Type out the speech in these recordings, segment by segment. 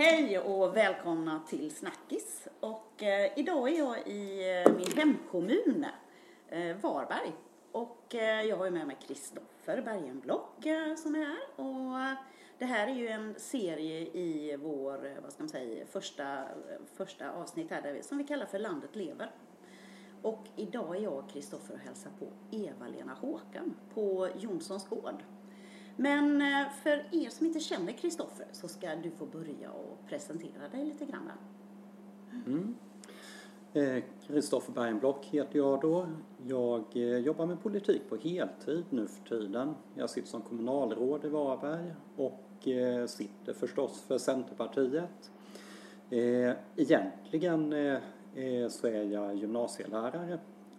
Hej och välkomna till Snackis. Och eh, idag är jag i eh, min hemkommun, eh, Varberg. Och eh, jag har ju med mig Kristoffer Bergenblock eh, som är här. Och eh, det här är ju en serie i vår, eh, vad ska man säga, första, eh, första avsnitt här där vi, som vi kallar för Landet lever. Och idag är jag och Kristoffer och hälsar på Eva-Lena Håkan på Jonssons gård. Men eh, för er som inte känner Kristoffer så ska du få börja och presentera dig lite grann. Mm. Eh, Kristoffer eh, Bergenblock heter jag då. Jag eh, jobbar med politik på heltid nu för tiden. Jag sitter som kommunalråd i Varberg och eh, sitter förstås för Centerpartiet. Eh, egentligen så är jag gymnasielärare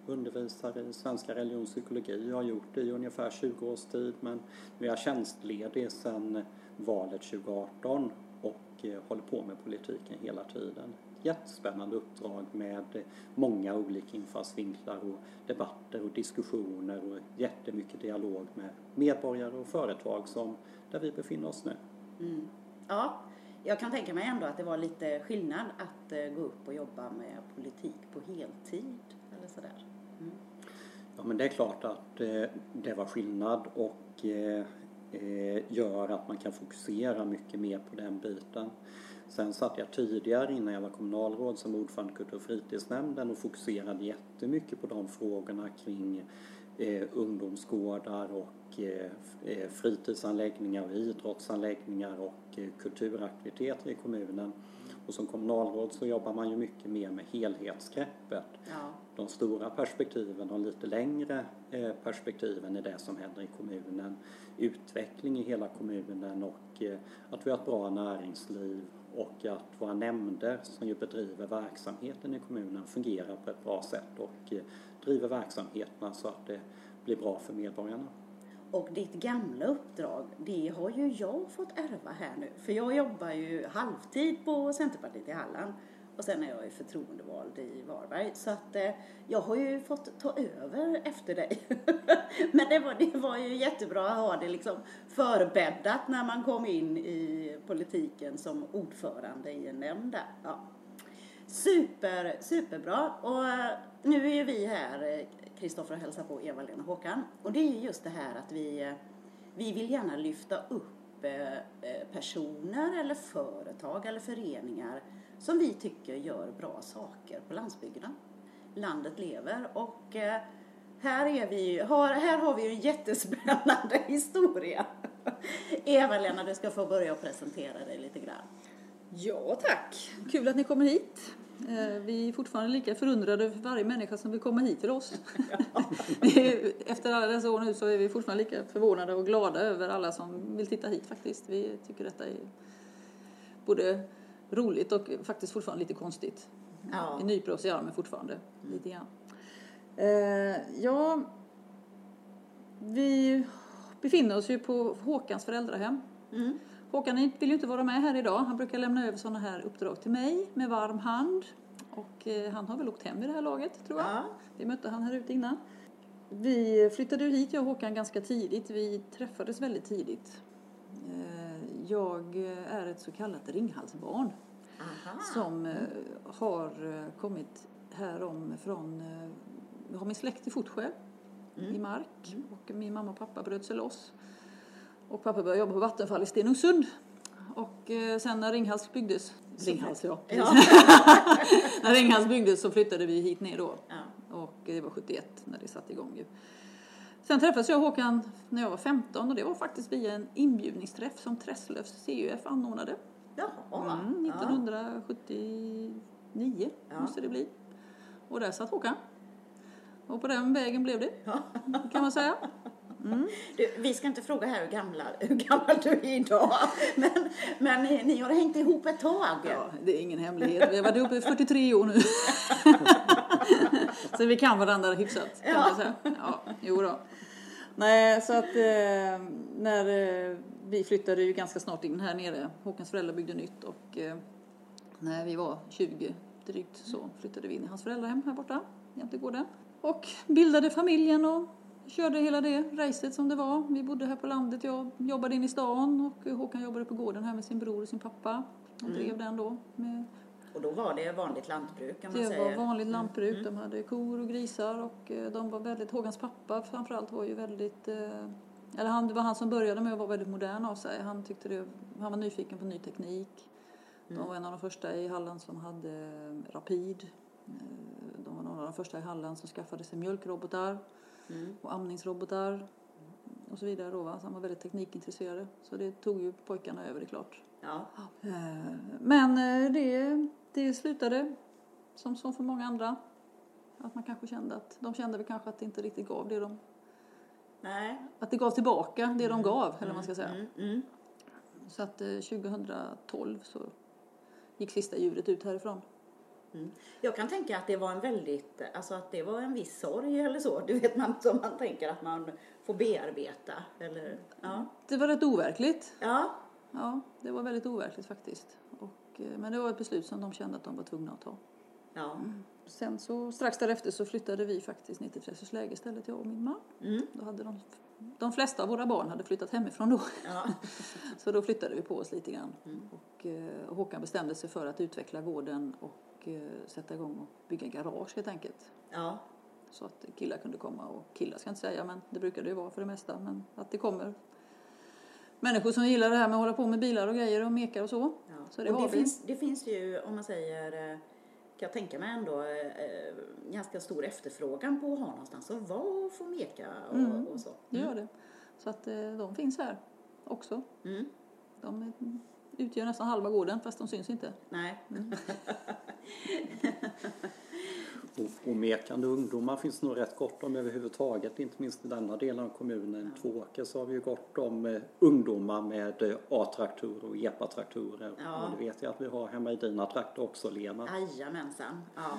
undervisar i svenska religionspsykologi. och har gjort det i ungefär 20 års tid men nu är jag tjänstledig sedan valet 2018 och eh, håller på med politiken hela tiden. Jättespännande uppdrag med många olika infallsvinklar och debatter och diskussioner och jättemycket dialog med medborgare och företag som där vi befinner oss nu. Mm. Ja, jag kan tänka mig ändå att det var lite skillnad att eh, gå upp och jobba med politik på heltid eller sådär. Ja men det är klart att eh, det var skillnad och eh, eh, gör att man kan fokusera mycket mer på den biten. Sen satt jag tidigare innan jag var kommunalråd som ordförande i kultur och fritidsnämnden och fokuserade jättemycket på de frågorna kring eh, ungdomsgårdar och eh, eh fritidsanläggningar och idrottsanläggningar och eh, kulturaktiviteter i kommunen. Och som kommunalråd så jobbar man ju mycket mer med helhetsgreppet. Ja. De stora perspektiven, de lite längre eh, perspektiven är det som händer i kommunen. Utveckling i hela kommunen och eh, att vi har ett bra näringsliv och att våra nämnder som ju bedriver verksamheten i kommunen fungerar på ett bra sätt och eh, driver verksamheterna så att det blir bra för medborgarna. Och ditt gamla uppdrag, det har ju jag fått ärva här nu. För jag jobbar ju halvtid på Centerpartiet i Halland och sen är jag ju förtroendevald i Varberg. Så att eh, jag har ju fått ta över efter dig. Men det var, det var ju jättebra att ha det liksom förbäddat när man kom in i politiken som ordförande i en nämnd där. Ja. Super, superbra. Och eh, nu är ju vi här, eh, Kristoffer och hälsar på Eva-Lena Håkan. Och det är ju just det här att vi, eh, vi vill gärna lyfta upp eh, personer eller företag eller föreningar som vi tycker gör bra saker på landsbygden. Landet lever och här, är vi, har, här har vi ju en jättespännande historia. Eva-Lena, du ska få börja och presentera dig lite grann. Ja, tack. Kul att ni kommer hit. Eh, vi är fortfarande lika förundrade över varje människa som vill komma hit till oss. Efter alla dessa år nu så är vi fortfarande lika förvånade och glada över alla som vill titta hit faktiskt. Vi tycker detta är både roligt och faktiskt fortfarande lite konstigt. Ja. Vi nyper oss i armen fortfarande mm. lite grann. Eh, ja, vi befinner oss ju på Håkans föräldrahem. Mm. Håkan vill ju inte vara med här idag. Han brukar lämna över sådana här uppdrag till mig med varm hand. Och eh, han har väl åkt hem i det här laget, tror jag. Ja. Vi mötte han här ute innan. Vi flyttade hit, jag och Håkan, ganska tidigt. Vi träffades väldigt tidigt. Eh, jag är ett så kallat ringhalsbarn. Aha. Som eh, har kommit härom från, jag har min släkt i Fotsjö mm. i Mark. Mm. Och min mamma och pappa bröt sig loss och pappa började jobba på Vattenfall i Stenungsund. Och eh, sen när Ringhals byggdes, Ringhals ja, ja. när Ringhals byggdes så flyttade vi hit ner då. Ja. Och det var 71 när det satte igång ju. Sen träffades jag och Håkan när jag var 15 och det var faktiskt via en inbjudningsträff som Träslövs CUF anordnade. Jaha. Mm, 1979 ja. måste det bli. Och där satt Håkan. Och på den vägen blev det, kan man säga. Mm. Du, vi ska inte fråga här hur, gamla, hur gammal du är idag, men, men ni, ni har hängt ihop ett tag. Ja, det är ingen hemlighet. Vi har varit ihop i 43 år nu. så vi kan varandra hyfsat, kan ja. man säga. Ja, jo då. Nej, så att eh, när eh, vi flyttade ju ganska snart in här nere, Håkans föräldrar byggde nytt och eh, när vi var 20 drygt så flyttade vi in i hans föräldrahem här borta jämte gården. Och bildade familjen och körde hela det racet som det var. Vi bodde här på landet, jag jobbade in i stan och Håkan jobbade på gården här med sin bror och sin pappa. och drev den då. Med, Och då var det vanligt lantbruk kan man det säga. var vanligt lantbruk, de hade kor och grisar och eh, de var väldigt, Hågans pappa framförallt var ju väldigt eh, eller han, det var han som började med att vara väldigt modern av sig. Han, tyckte det, han var nyfiken på ny teknik. De var en av de första i Halland som hade eh, Rapid. De var några av de första i Halland som skaffade sig mjölkrobotar Mm. och amningsrobotar och så vidare. Då, va? Så han var väldigt teknikintresserad. Så det tog ju pojkarna över, det är klart. Ja. Eh, Men eh, det, det slutade som, som för många andra. Att man kanske kände att de kände väl kanske att det inte riktigt gav det de Nej. att det gav tillbaka det de gav, eller vad man ska säga. Mm, mm. Så att eh, 2012 så gick sista djuret ut härifrån. Jag kan tänka att det var en väldigt, alltså att det var en viss sorg eller så. Du vet man som man tänker att man får bearbeta. Eller, ja. Det var rätt overkligt. Ja. Ja, det var väldigt overkligt faktiskt. Och, eh, men det var ett beslut som de kände att de var tvungna att ta. Ja. Sen så strax därefter så flyttade vi faktiskt ner till Träslövsläge istället, jag och min man. Mm. Då hade de, de flesta av våra barn hade flyttat hemifrån då. Ja. Så då flyttade vi på oss lite grann. Mm. Och eh, Håkan bestämde sig för att utveckla gården och eh, sätta igång och bygga garage helt enkelt. ja. Så att killar kunde komma och killar ska jag inte säga men det brukar det ju vara för det mesta. Men att det kommer människor som gillar det här med att hålla på med bilar och grejer och mekar och så. ja. Så det och det, finns, det finns ju, om man säger, eh, kan jag tänka mig ändå, eh, ganska stor efterfrågan på att ha någonstans att vara och få meka och, Mm. och så. Det gör det. Så att eh, de finns här också. Mm. De utgör nästan halva gården fast de syns inte. Nej. Och, och mekande ungdomar finns nog rätt gott om överhuvudtaget, inte minst i denna delen av kommunen. Tvååker så har vi ju gott om eh, ungdomar med eh, A-traktorer och EPA-traktorer. Ja. Och det vet jag att vi har hemma i dina trakter också, Lena. Jajamensan. Ja.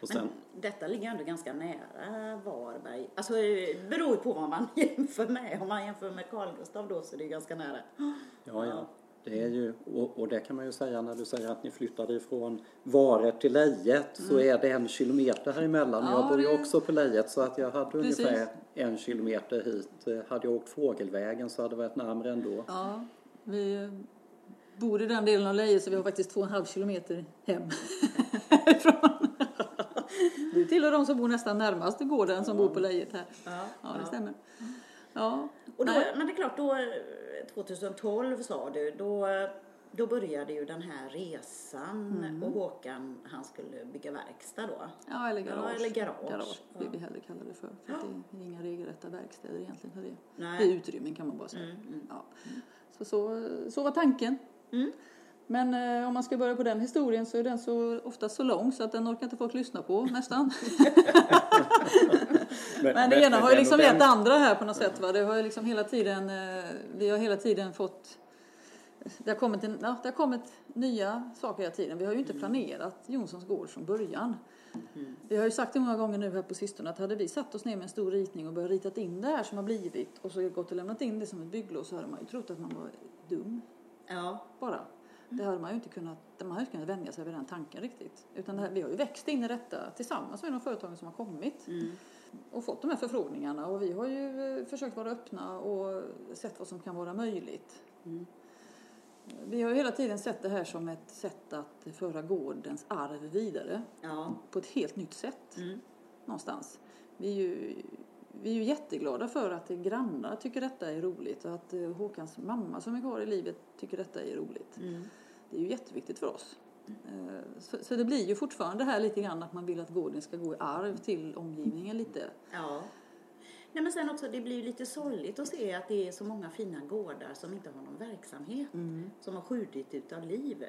Och sen, Men detta ligger ändå ganska nära Varberg. Alltså det beror ju på vad man jämför med. Om man jämför med Carl Gustav då så är det ju ganska nära. ja, ja. Det är ju, och, och det kan man ju säga när du säger att ni flyttade ifrån Vare till Lejet så är det en kilometer här emellan. Mm. Ja, jag bor ju också på Lejet så att jag hade Precis. ungefär en kilometer hit. Eh, Hade jag åkt fågelvägen så hade det varit närmare ändå. Ja, vi bor i den delen av Leje så vi har faktiskt två och en halv kilometer hem härifrån. Du tillhör de som bor nästan närmast gården som bor på Lejet här. Ja, Ja, det stämmer. Ja, Och då, nej. men det är klart, då, eh, 2012 sa du, då, då började ju den här resan Mm. och Håkan han skulle bygga verkstad då. Ja, eller garage. Ja, eller garage. Garage vill Ja. vi hellre kalla det för. för att det är inga regelrätta verkstäder egentligen. för Det, Nej. det är utrymmen kan man bara säga. Mm, mm. Ja. Så, så, så var tanken. Mm. Men eh, om man ska börja på den historien så är den så ofta så lång så att den orkar inte folk lyssna på nästan. Men det ena har ju liksom gett det andra här på något sätt. Va? Det har ju liksom hela tiden, eh, vi har hela tiden fått det har, kommit en, ja, det har kommit nya saker hela tiden. Vi har ju inte planerat Jonssons gård från början. Vi har ju sagt det många gånger nu här på sistone att hade vi satt oss ner med en stor ritning och börjat ritat in det här som har blivit och så gått och lämnat in det som ett bygglov så hade man ju trott att man var dum Ja. bara. Det hade man ju inte kunnat, man hade inte kunnat vänja sig vid den tanken riktigt. Utan här, vi har ju växt in i detta tillsammans med de företagen som har kommit Mm. och fått de här förfrågningarna och vi har ju eh, försökt vara öppna och sett vad som kan vara möjligt. Mm. Vi har ju hela tiden sett det här som ett sätt att föra gårdens arv vidare Ja. på ett helt nytt sätt Mm. någonstans. Vi är ju, vi är ju jätteglada för att grannar tycker detta är roligt och att eh, Håkans mamma som är kvar i livet tycker detta är roligt. Mm. Det är ju jätteviktigt för oss. Eh, Så, så det blir ju fortfarande här lite grann att man vill att gården ska gå i arv till omgivningen lite. Ja. Nej, men sen också, det blir ju lite sorgligt att se att det är så många fina gårdar som inte har någon verksamhet. Som har skjutit ut av liv.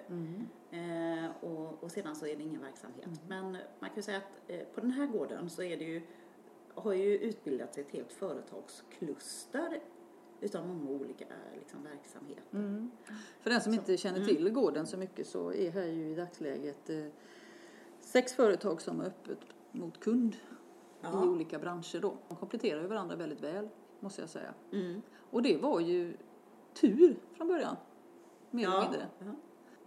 Eh, och, och sedan så är det ingen verksamhet. Men man kan ju säga att eh, på den här gården så är det ju, har ju utbildats ett helt företagskluster utav många olika liksom, verksamheter. För den som inte känner till gården så mycket så är här ju i dagsläget eh, sex företag som är öppet mot kund Ja. i olika branscher då. De kompletterar ju varandra väldigt väl, måste jag säga. Mm. Och det var ju tur från början, mer eller Ja. mindre.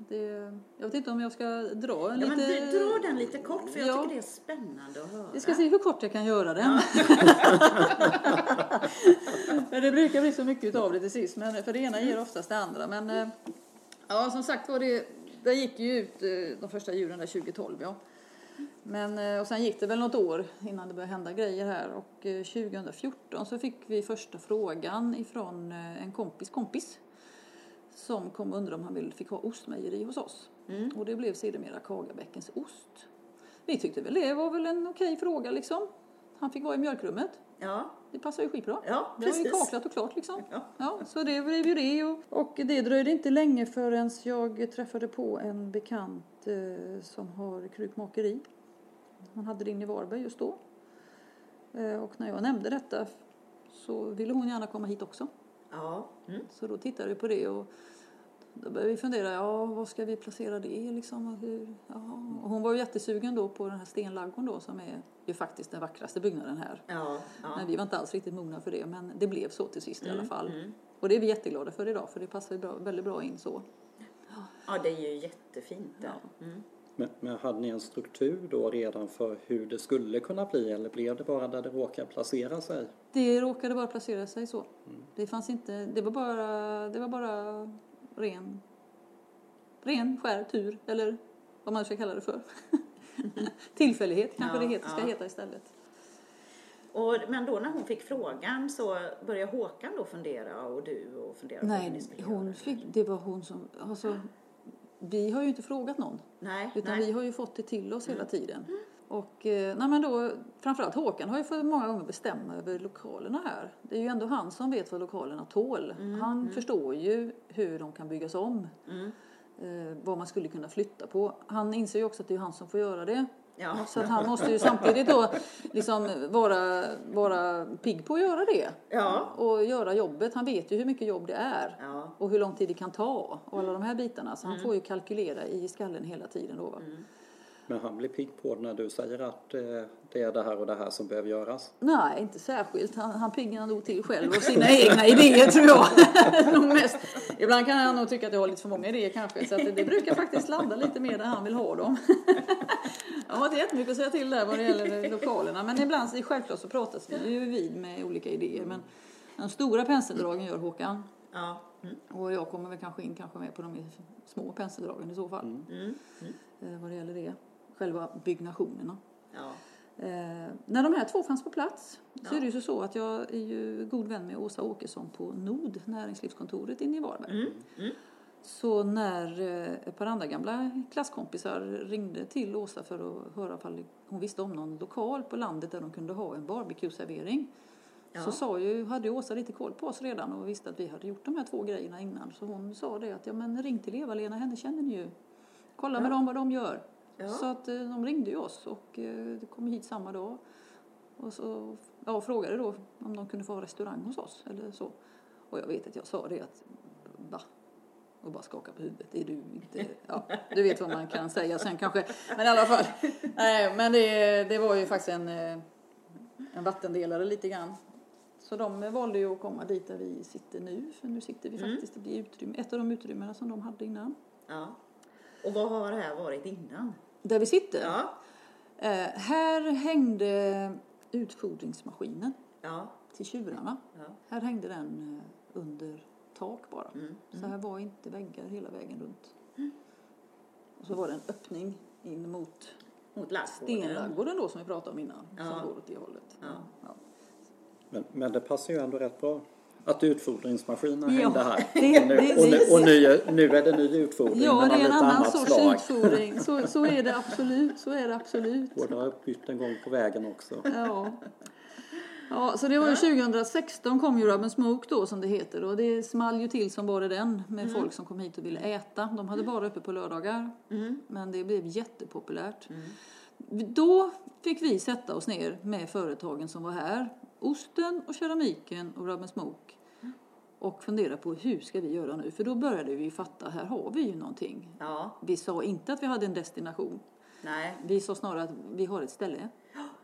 Ja. Det, jag vet inte om jag ska dra en Ja, men lite... du, dra den lite kort för jag Ja. tycker det är spännande att höra. Vi ska se hur kort jag kan göra den. men det brukar bli så mycket av det till sist, men för det ena ger oftast det andra. Men eh, ja, som sagt var det, det gick ju ut eh, de första djuren där 2012 ja. Men, eh, och sen gick det väl något år innan det började hända grejer här och eh, 2014 så fick vi första frågan ifrån en kompis kompis som kom och undrade om han ville, fick ha ostmejeri hos oss. Mm. Och det blev sedermera Kagabäckens ost. Vi tyckte väl det var väl en okej fråga liksom. Han fick vara i mjölkrummet. Ja, Det passar ju skitbra. ja Det var ju precis. kaklat och klart liksom. Ja. Ja, så det blev ju det och, och det dröjde inte länge förrän jag träffade på en bekant eh, som har krukmakeri. Hon hade det inne i Varberg just då. Eh, och när jag nämnde detta så ville hon gärna komma hit också. Ja. Mm. Så då tittade vi på det och då började vi fundera, ja var ska vi placera det liksom? Och hur, ja. och hon var ju jättesugen då på den här stenlaggon då som är ju faktiskt den vackraste byggnaden här. Ja, ja. Men vi var inte alls riktigt mogna för det, men det blev så till sist i alla Mm, fall. mm. Och det är vi jätteglada för idag, för det passar ju bra, väldigt bra in så. ja, det är ju jättefint där. Ja. Mm. Men, men hade ni en struktur då redan för hur det skulle kunna bli eller blev det bara där det råkar placera sig? Det råkade bara placera sig så. Det fanns inte, det var bara, det var bara ren, ren skär tur, eller vad man ska kalla det för. Tillfällighet kanske Ja, det heter, ska ja. heta istället. Och, men då när hon fick frågan så började Håkan då fundera och du och fundera på hur ni Nej, skulle hon göra? fick, det var hon som, alltså, vi har ju inte frågat någon. Nej, Utan nej. vi har ju fått det till oss hela tiden. Och eh, nej men då, framförallt Håkan har ju fått många gånger bestämma över lokalerna här. Det är ju ändå han som vet vad lokalerna tål. Han förstår ju hur de kan byggas om. Mm. Eh, vad man skulle kunna flytta på. Han inser ju också att det är han som får göra det. Ja. Så att han måste ju samtidigt då liksom vara, vara pigg på att göra det. Ja. Och göra jobbet. Han vet ju hur mycket jobb det är. Ja. Och hur lång tid det kan ta. Och alla de här bitarna. Så han får ju kalkylera i skallen hela tiden då. Va? Men han blir pigg på när du säger att eh, det är det här och det här som behöver göras. Nej, inte särskilt. Han, han piggnar nog till själv och sina egna idéer tror jag. nog mest. Ibland kan han nog tycka att jag har lite för många idéer kanske. Så att det, det brukar faktiskt landa lite mer där han vill ha dem. jag har inte jättemycket att säga till där vad det gäller lokalerna. Men ibland, så- självklart så pratas vi ju vid med olika idéer. Men de stora penseldragen gör Håkan. Ja. Mm. Och jag kommer väl kanske in kanske med på de små penseldragen i så fall. Mm. Eh, vad det gäller det. Själva byggnationerna. Ja. Eh, när de här två fanns på plats så Ja. är det ju så att jag är ju god vän med Åsa Åkesson på NOD, näringslivskontoret inne i Varberg. Mm. Mm. Så när eh, ett par andra gamla klasskompisar ringde till Åsa för att höra om hon visste om någon lokal på landet där de kunde ha en barbecue-servering. Ja. Så sa ju, hade Åsa lite koll på oss redan och visste att vi hade gjort de här två grejerna innan. Så hon sa det att ja men ring till Eva-Lena, henne känner ni ju. Kolla med Ja. dem vad de gör. Ja. Så att eh, de ringde ju oss och eh, det kom hit samma dag. Och så ja, frågade då om de kunde få ha restaurang hos oss eller så. Och jag vet att jag sa det att va? Och bara skaka på huvudet. Är du inte... Ja, du vet vad man kan säga sen kanske. Men i alla fall. Nej, men det, det var ju faktiskt en, eh, en vattendelare lite grann. Så de valde ju att komma dit där vi sitter nu. För nu sitter vi Mm. faktiskt i utrymme, ett av de utrymmena som de hade innan. ja. Och vad har det här varit innan? Där vi sitter. Ja. Eh, här hängde utfodringsmaskinen Ja. till tjurarna. Ja. Här hängde den eh, under tak bara. Mm. Så här var inte väggar hela vägen runt. Och så var det en öppning in mot Mot ladugården. stenladugården då som vi pratade om innan. Ja. Som går åt det hållet. Ja. Ja. Men, men det passar ju ändå rätt bra att utfodringsmaskinen Ja, hängde här. det- och nu, det- och nu, det- och nu, nu är det ny utfodring Ja, det är en annan sorts slag. utfodring. Så, så är det absolut. Så är det absolut. Båda har bytt en gång på vägen också. Ja. Ja, så det var ju 2016 kom ju Rub Smoke då som det heter och det small ju till som bara den med folk som kom hit och ville äta. De hade bara uppe på lördagar Mm. men det blev jättepopulärt. Mm. Då fick vi sätta oss ner med företagen som var här, osten och keramiken och Rub Smoke och fundera på hur ska vi göra nu? För då började vi ju fatta, här har vi ju någonting. Ja. Vi sa inte att vi hade en destination. Nej. Vi sa snarare att vi har ett ställe.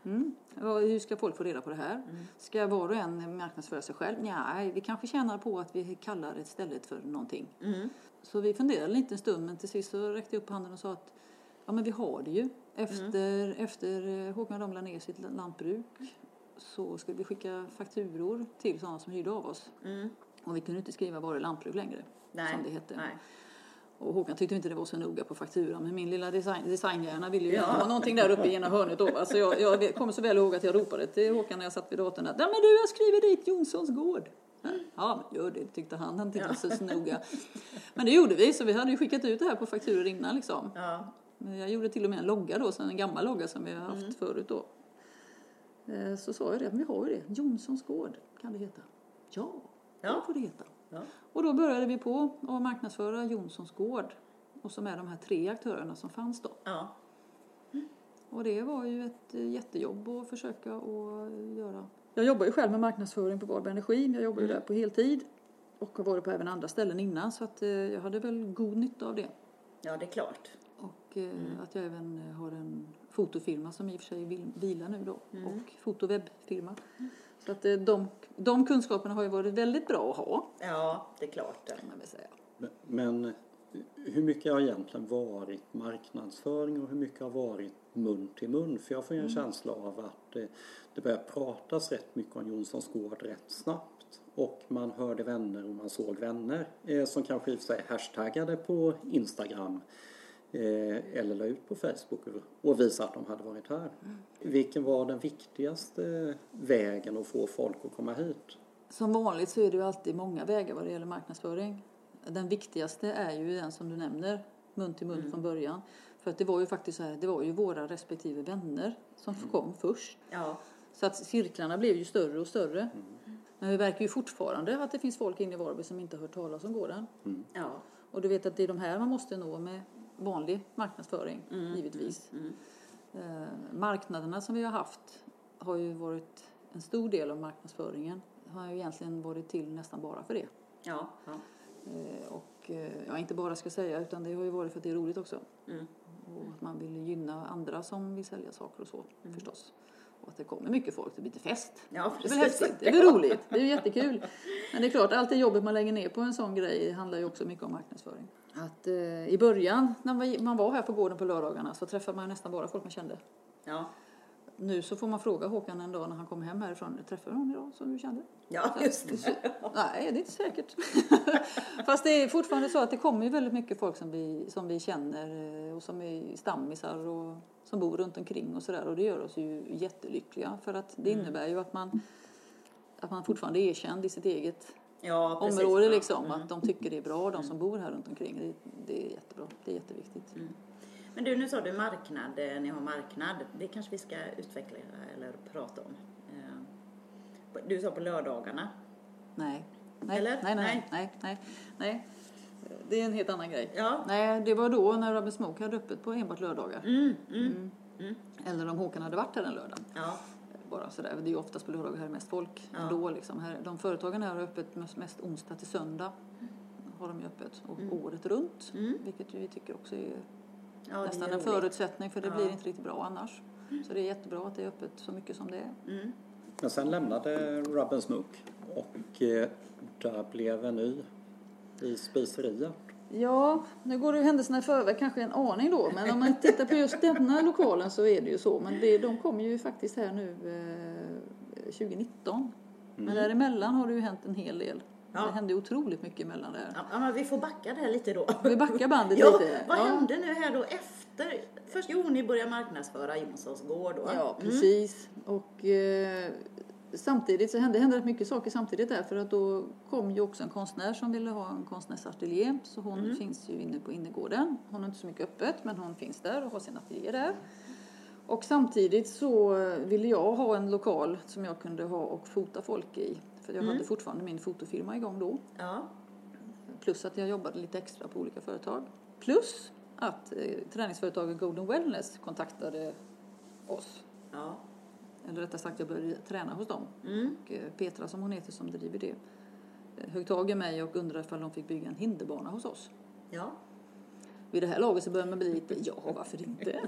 Mm. Hur ska folk få reda på det här? Ska var och en marknadsföra sig själv? Nej, vi kanske tjänar på att vi kallar ett stället för någonting. Mm. Så vi funderade lite en stund men till sist så räckte jag upp handen och sa att ja men vi har det ju. Efter, efter eh, Håkan ramlade ner sitt lantbruk så skulle vi skicka fakturor till sådana som hyrde av oss. Mm. Och vi kunde inte skriva var det lantbruk längre. Nej. Som det hette. Nej. Och Håkan tyckte inte det var så noga på fakturan men min lilla design, designhjärna ville ju ja. ha någonting där uppe i ena hörnet då. Så jag, jag kommer så väl ihåg att jag ropade till Håkan när jag satt vid datorn Nej men du jag skriver dit Jonssons gård. Ja, men gör det, tyckte han. Han tyckte inte ja. så noga. Men det gjorde vi, så vi hade ju skickat ut det här på fakturor innan liksom. Ja. Jag gjorde till och med en logga då, en gammal logga som vi har haft mm. förut då. Eh, så sa jag det, men vi har ju det, Jonssons gård kan det heta. Ja, ja. det får det heta. Ja. Och då började vi på att marknadsföra Jonssons gård. Och som är de här tre aktörerna som fanns då. Ja. Mm. Och det var ju ett eh, jättejobb att försöka att göra. Jag jobbar ju själv med marknadsföring på Varberg Energi. Jag jobbar ju mm. där på heltid. Och har varit på även andra ställen innan så att eh, jag hade väl god nytta av det. Ja, det är klart. Och mm. att jag även har en fotofirma som i och för sig vilar nu då. Mm. Och fotowebbfirma. Mm. Så att de, de kunskaperna har ju varit väldigt bra att ha. Ja, det är klart. Det. Man vill säga. Men, men hur mycket har egentligen varit marknadsföring och hur mycket har varit mun till mun? För jag får ju en mm. känsla av att det, det börjar pratas rätt mycket om Jonssons gård rätt snabbt. Och man hörde vänner och man såg vänner eh, som kanske i och för sig hashtaggade på Instagram eh, eller la ut på Facebook och visade att de hade varit här. Mm. Vilken var den viktigaste vägen att få folk att komma hit? Som vanligt så är det ju alltid många vägar vad det gäller marknadsföring. Den viktigaste är ju den som du nämner, mun till mun mm. från början. För att det var ju faktiskt så här, det var ju våra respektive vänner som mm. kom först. Ja. Så att cirklarna blev ju större och större. Mm. Men vi märker ju fortfarande att det finns folk inne i Varberg som inte har hört talas om gården. Mm. Ja. Och du vet att det är de här man måste nå med vanlig marknadsföring, mm. givetvis. Mm. Eh, marknaderna som vi har haft har ju varit en stor del av marknadsföringen. Har ju egentligen varit till nästan bara för det. Ja. ja. Eh, och eh, ja, inte bara ska säga utan det har ju varit för att det är roligt också. Mm. Och att man vill gynna andra som vill sälja saker och så mm. förstås. Och att det kommer mycket folk, det blir lite fest. Ja, det är väl häftigt, det är väl roligt, det är ju jättekul. Men det är klart, allt det jobbet man lägger ner på en sån grej handlar ju också mycket om marknadsföring. Att eh, i början när man var här på gården på lördagarna så träffade man nästan bara folk man kände. Ja nu så får man fråga Håkan en dag när han kommer hem härifrån. Träffade du någon idag som du kände? Ja, just det. Så, nej, det är inte säkert. Fast det är fortfarande så att det kommer ju väldigt mycket folk som vi, som vi känner eh, och som är stammisar och som bor runt omkring och sådär. Och det gör oss ju jättelyckliga för att det mm. innebär ju att man, att man fortfarande är erkänd i sitt eget ja, precis, område liksom. Mm. Att de tycker det är bra, de som bor här runt omkring. Det, det är jättebra, det är jätteviktigt. Mm. Men du, nu sa du marknad, eh, ni har marknad. Det kanske vi ska utveckla eller prata om. Eh, du sa på lördagarna. Nej. Nej, eller? nej, nej, nej, nej, nej. Det är en helt annan grej. Ja. Nej, det var då när Robin Smoke hade öppet på enbart lördagar. Mm, mm, mm. mm. Eller om Håkan hade varit här en lördag. Ja. Bara sådär. Det är ju oftast på lördagar här är mest folk. Ja. Då liksom. Här, de företagen här har öppet mest onsdag till söndag. Har de ju öppet och mm. året runt. Mm. Vilket vi tycker också är ja, nästan en förutsättning för det ja. blir inte riktigt bra annars. Så det är jättebra att det är öppet så mycket som det är. Mm. Men sen lämnade Rub Smoke och eh, där blev en ny i spiseriet. Ja, nu går det ju händelserna i förväg kanske en aning då, men om man tittar på just denna lokalen så är det ju så. Men det, de kommer ju faktiskt här nu eh, 2019. Mm. Men däremellan har det ju hänt en hel del. Ja. Det hände otroligt mycket emellan där. Ja, men vi får backa där lite då. Vi backar bandet ja, lite. Vad ja. hände nu här då efter? Först, jo, ni började marknadsföra Jonssons gård då. Ja, mm. precis. Mm. Och eh, samtidigt så hände, hände rätt mycket saker samtidigt där för att då kom ju också en konstnär som ville ha en konstnärsateljé så hon mm. finns ju inne på innergården. Hon har inte så mycket öppet men hon finns där och har sin ateljé där. Och samtidigt så ville jag ha en lokal som jag kunde ha och fota folk i. För jag mm. hade fortfarande min fotofirma igång då. Ja. Plus att jag jobbade lite extra på olika företag. Plus att eh, träningsföretaget Golden Wellness kontaktade oss. Ja. Eller rättare sagt, jag började träna hos dem. Mm. Och eh, Petra som hon heter som driver det eh, högg tag i mig och undrade ifall de fick bygga en hinderbana hos oss. Ja vid det här laget så börjar man bli lite, ja varför inte?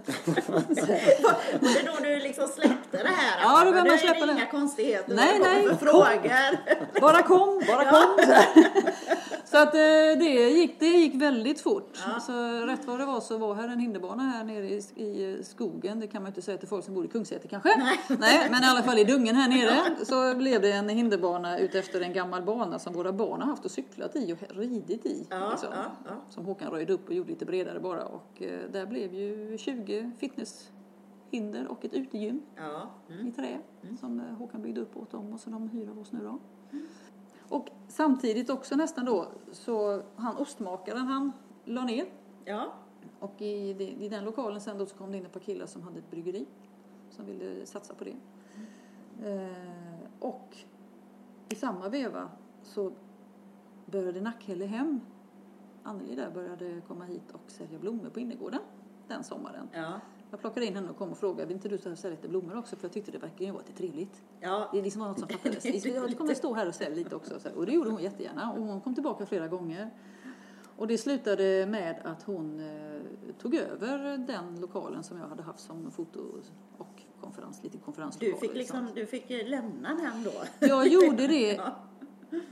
Var det då du liksom släppte det här? Ja, då började man släppa det. inga konstigheter? Nej, nej. Frågor? Bara kom, bara kom. Så att eh, det gick, det gick väldigt fort. Så rätt vad det var så var här en hinderbana här nere i, i skogen. Det kan man inte säga till folk som bor i Kungsäter kanske. Nej. Nej, men i alla fall i dungen här nere så blev det en hinderbana utefter en gammal bana som våra barn har haft och cyklat i och ridit i. Ja, liksom. ja, ja. Som Håkan röjde upp och gjorde lite bredare bara. Och eh, där blev ju 20 fitnesshinder och ett utegym Ja. Mm. i trä som eh, Håkan byggde upp åt dem och så de hyr av oss nu då. Och samtidigt också nästan då så han ostmakaren han la ner Ja. och i, i den lokalen sen då så kom det in ett par killar som hade ett bryggeri som ville satsa på det. Eh, och i samma veva så började Nackhälle hem. Anneli där började komma hit och sälja blommor på innergården den sommaren. Ja. Jag plockade in henne och kom och frågade, vill inte du sälja lite blommor också? För jag tyckte det verkade ju vara lite trevligt. Ja. Det liksom var något som fattades. Jag kommer stå här och sälja lite också. Och det gjorde hon jättegärna. Och hon kom tillbaka flera gånger. Och det slutade med att hon eh, tog över den lokalen som jag hade haft som foto och konferens, lite konferenslokal. Du fick liksom, du fick lämna den då. Jag gjorde det. Ja.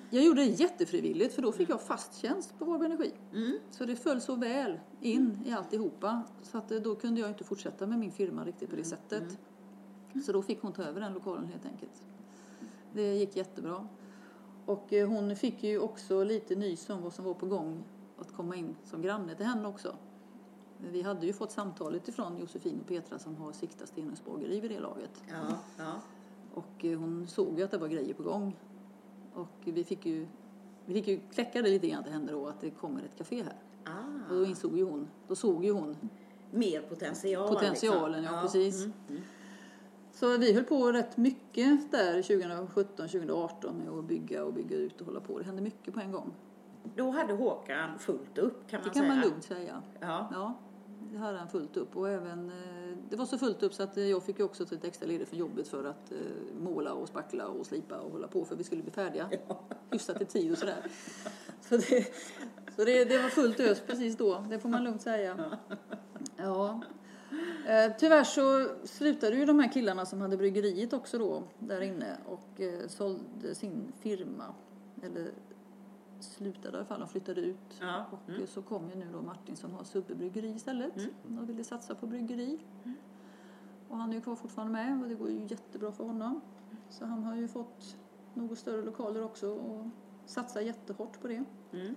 Jag gjorde det jättefrivilligt för då fick jag fast tjänst på Varberg Energi. Mm. Så det föll så väl in i alltihopa. Så att eh, då kunde jag inte fortsätta med min firma riktigt på det sättet. Så då fick hon ta över den lokalen helt enkelt. Det gick jättebra. Och eh, hon fick ju också lite nys om vad som var på gång att komma in som granne till henne också. Vi hade ju fått samtalet ifrån Josefin och Petra som har Sikta Stenhus bageri vid det laget. Ja. Ja. Och eh, hon såg ju att det var grejer på gång. Och vi fick ju, vi fick ju kläcka det lite grann till henne då att det kommer ett café här. Och då Ah. insåg ju hon, då såg ju hon Mer potential. potentialen, liksom. ja, precis. Mm. Mm. Så vi höll på rätt mycket där 2017, 2018 med att bygga och bygga ut och hålla på. Det hände mycket på en gång. Då hade Håkan fullt upp kan man Det kan säga. man lugnt säga. Ja. Ja, det hade han fullt upp. Och även, eh, det var så fullt upp så att eh, jag fick ju också ta ett extra ledigt från jobbet för att eh, måla och spackla och slipa och hålla på för vi skulle bli färdiga. Hyfsat i tid och sådär. Så, det, så det, det var fullt ös precis då, det får man lugnt säga. Ja. Eh, tyvärr så slutade ju de här killarna som hade bryggeriet också då där inne och eh, sålde sin firma. Eller slutade i alla fall, de flyttade ut. Ja. Och Mm. så kom ju nu då Martin som har Subbe istället. Mm. Och ville satsa på bryggeri. Och han är ju kvar fortfarande med och det går ju jättebra för honom. Så han har ju fått något större lokaler också och satsar jättehårt på det. Mm.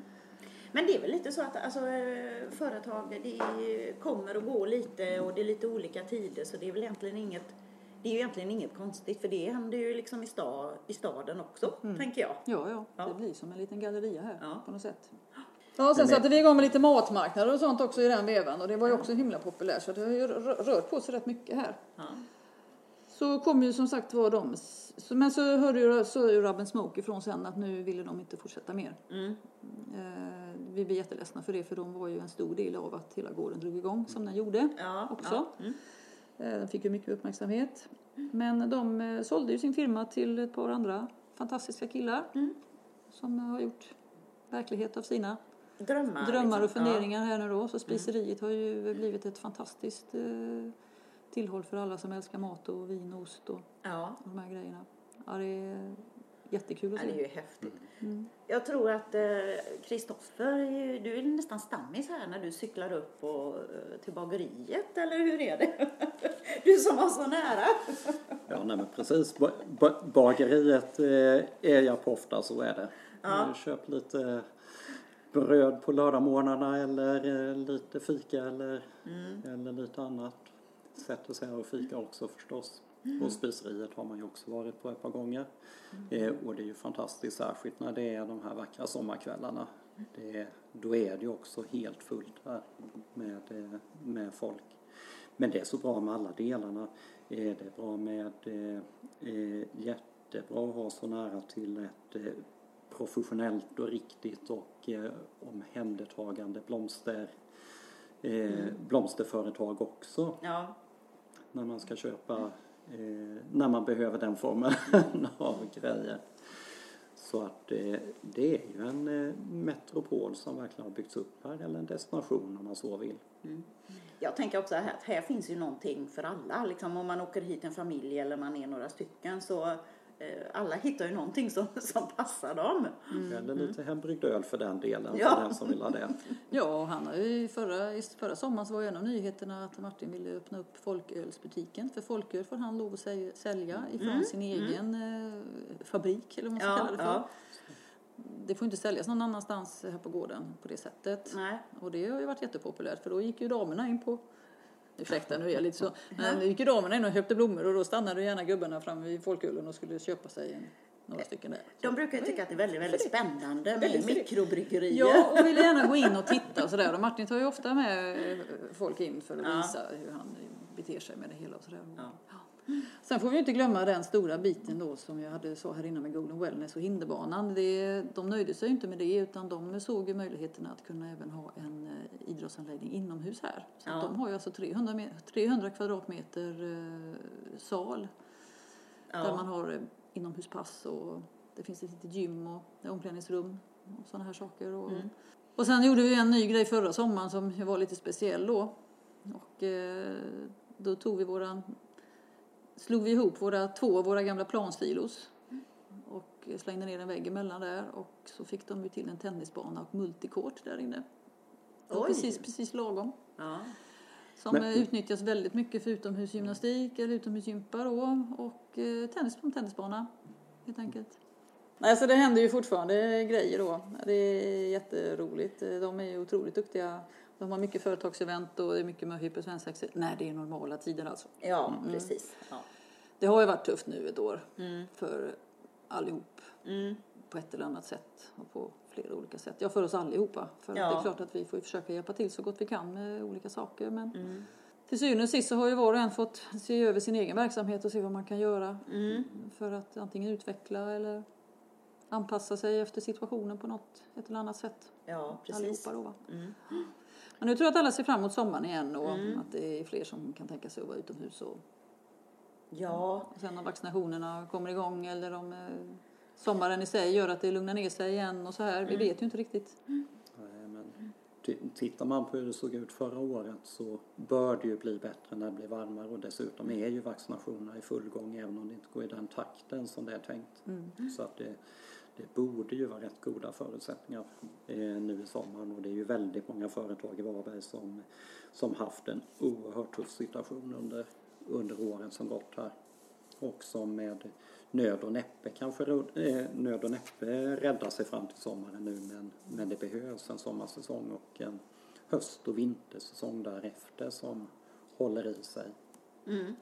Men det är väl lite så att alltså, eh, företag det kommer och går lite och det är lite olika tider så det är väl egentligen inget det är ju egentligen inget konstigt för det händer ju liksom i, sta, i staden också, tänker jag. Ja, ja, Ja. det blir som en liten galleria här Ja. på något sätt. Ja, sen satte vi igång med lite matmarknader och sånt också i den vevan och det var ju också himla populärt så det har ju rö- rört på sig rätt mycket här. Ja. Så kom ju som sagt var de, men så hörde ju, så ju Rub Smoke ifrån sen att nu ville de inte fortsätta mer. Mm. Eh, vi blir jätteledsna för det för de var ju en stor del av att hela gården drog igång som den gjorde. Ja, Också. Ja. Mm. Eh, den fick ju mycket uppmärksamhet. Men de eh, sålde ju sin firma till ett par andra fantastiska killar Mm. som har gjort verklighet av sina Drömmar. drömmar och liksom. funderingar här nu då. Så spiseriet har ju blivit ett fantastiskt eh, tillhåll för alla som älskar mat och vin och ost och Ja. de här grejerna. Ja, det är jättekul att Ja, det är se. ju häftigt. Mm. Jag tror att Kristoffer, du är nästan stammis här när du cyklar upp och, eh, till bageriet, eller hur är det? Du som var så nära. Ja, nej men precis. Ba- ba- Bageriet eh, är jag på ofta, så är det. Ja. Jag köper lite bröd på lördagmorgnarna eller eh, lite fika eller, Mm. eller lite annat. Sätter sig här och fika också förstås. Mm. Och spiseriet har man ju också varit på ett par gånger. Eh, och det är ju fantastiskt särskilt när det är de här vackra sommarkvällarna. Det är, då är det ju också helt fullt här med, eh, med folk. Men det är så bra med alla delarna. Eh, Det är bra med eh, eh, jättebra att ha så nära till ett eh, professionellt och riktigt och eh, omhändertagande blomster, eh, blomsterföretag också Ja, när man ska köpa, Eh, när man behöver den formen av grejer. Så att eh, det är ju en eh, metropol som verkligen har byggts upp här, eller en destination om man så vill. Mm. jag tänker också att här finns ju någonting för alla. Liksom om man åker hit en familj eller man är några stycken så alla hittar ju någonting som, som passar dem. Eller lite hembryggd öl för den delen, Ja. för den som vill ha det. Ja, han har ju förra, i förra sommaren så var ju en av nyheterna att Martin ville öppna upp folkölsbutiken. För folköl får han lov att säl- sälja ifrån sin egen eh, fabrik eller vad man ska kalla Ja, det för. ja. Det får inte säljas någon annanstans här på gården på det sättet. Nej. Och det har ju varit jättepopulärt för då gick ju damerna in på Ursäkta nu är jag lite så. Men då gick ju damerna in och köpte blommor och då stannade gärna gubbarna framme vid folkölen och skulle köpa sig en, några stycken där. De brukar ju tycka att det är väldigt, väldigt spännande med mikrobryggerier. Ja, och ville gärna gå in och titta och sådär. Och Martin tar ju ofta med folk in för att Ja. visa hur han beter sig med det hela och sådär. Ja. Sen får vi inte glömma den stora biten då som jag hade så här innan med Golden Wellness och hinderbanan. Det, de nöjde sig inte med det utan de såg ju möjligheterna att kunna även ha en eh, idrottsanläggning inomhus här. Så Ja. de har ju alltså 300, me- 300 kvadratmeter eh, sal där Ja. man har eh, inomhuspass och det finns ett litet gym och omklädningsrum och sådana här saker. Och, Mm. och sen gjorde vi en ny grej förra sommaren som var lite speciell då. Och eh, då tog vi våran, slog vi ihop våra, två av våra gamla planstilos och slängde ner en vägg emellan där och så fick de ju till en tennisbana och multikort där inne. Precis, precis lagom. Ja. Som Men- utnyttjas väldigt mycket för utomhusgymnastik eller utomhusgympa då och eh, tennis på en tennisbana helt enkelt. Nej, så det händer ju fortfarande grejer då. Det är jätteroligt. De är ju otroligt duktiga. De har mycket företagsevent och det är mycket möjlighet på svensexa. Nej, det är normala tider alltså. ja, precis. Ja. Det har ju varit tufft nu ett år Mm. för allihop Mm. på ett eller annat sätt och på flera olika sätt. Ja, för oss allihopa. För Ja. det är klart att vi får försöka hjälpa till så gott vi kan med olika saker. Men Mm. till syvende och sist så har ju var och en fått se över sin egen verksamhet och se vad man kan göra Mm. för att antingen utveckla eller anpassa sig efter situationen på något ett eller annat sätt. Ja, precis. Allihopa då va. Mm. Men nu tror jag att alla ser fram emot sommaren igen och att det är fler som kan tänka sig att vara utomhus och, Ja, och sen om vaccinationerna kommer igång eller om eh, sommaren i sig gör att det lugnar ner sig igen och så här. Vi vet ju inte riktigt. Nej, men t- tittar man på hur det såg ut förra året så bör det ju bli bättre när det blir varmare och dessutom är ju vaccinationerna i full gång även om det inte går i den takten som det är tänkt. Så att det, det borde ju vara rätt goda förutsättningar eh, nu i sommaren och det är ju väldigt många företag i Varberg som, som haft en oerhört tuff situation under, under åren som gått här och som med nöd och näppe kanske eh, nöd och näppe räddar sig fram till sommaren nu men, men det behövs en sommarsäsong och en höst och vintersäsong därefter som håller i sig. mm.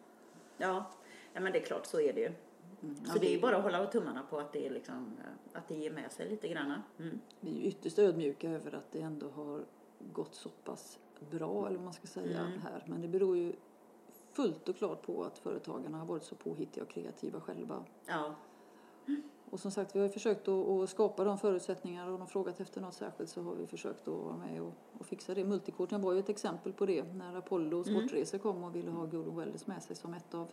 ja. ja, men det är klart så är det ju. Ja, Så det är bara att hålla tummarna på att det, är liksom, eh, att det ger med sig lite grann. Mm. Vi är ju ytterst ödmjuka över att det ändå har gått så pass bra, eller vad man ska säga, här. Men det beror ju fullt och klart på att företagarna har varit så påhittiga och kreativa själva. Ja, Och som sagt, vi har försökt att, skapa de förutsättningar och de frågat efter något särskilt så har vi försökt att vara med och, och fixa det. Multikorten var ju ett exempel på det när Apollo Sportresor kom och ville ha Golden Wellness med sig som ett av,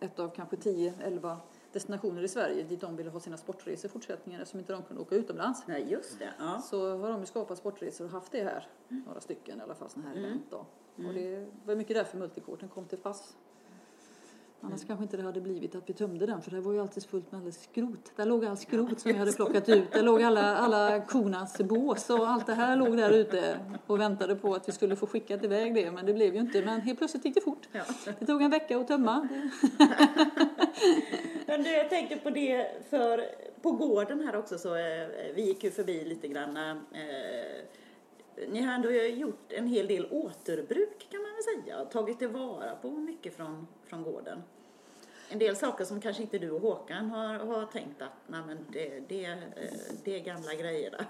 ett av kanske 10-11 destinationer i Sverige dit de ville ha sina sportresor i fortsättningen eftersom inte de kunde åka utomlands. nej just det. Ja. Så har de ju skapat sportresor och haft det här, några stycken i alla fall sådana här event då. Och det var mycket därför multikorten kom till pass. Annars kanske inte det hade blivit att vi tömde den för det var ju alltid fullt med alldeles skrot. Där låg allt skrot som vi hade plockat ut. Där låg alla, alla kornas bås och allt det här låg där ute och väntade på att vi skulle få skickat iväg det men det blev ju inte. Men helt plötsligt gick det fort. Det tog en vecka att tömma. Men du, jag tänkte på det för på gården här också så eh, vi gick ju förbi lite grann. Eh, ni har ändå gjort en hel del återbruk kan man väl säga. Tagit tillvara på mycket från, från gården. En del saker som kanske inte du och Håkan har, har tänkt att nej, men det, det, det är gamla grejer där.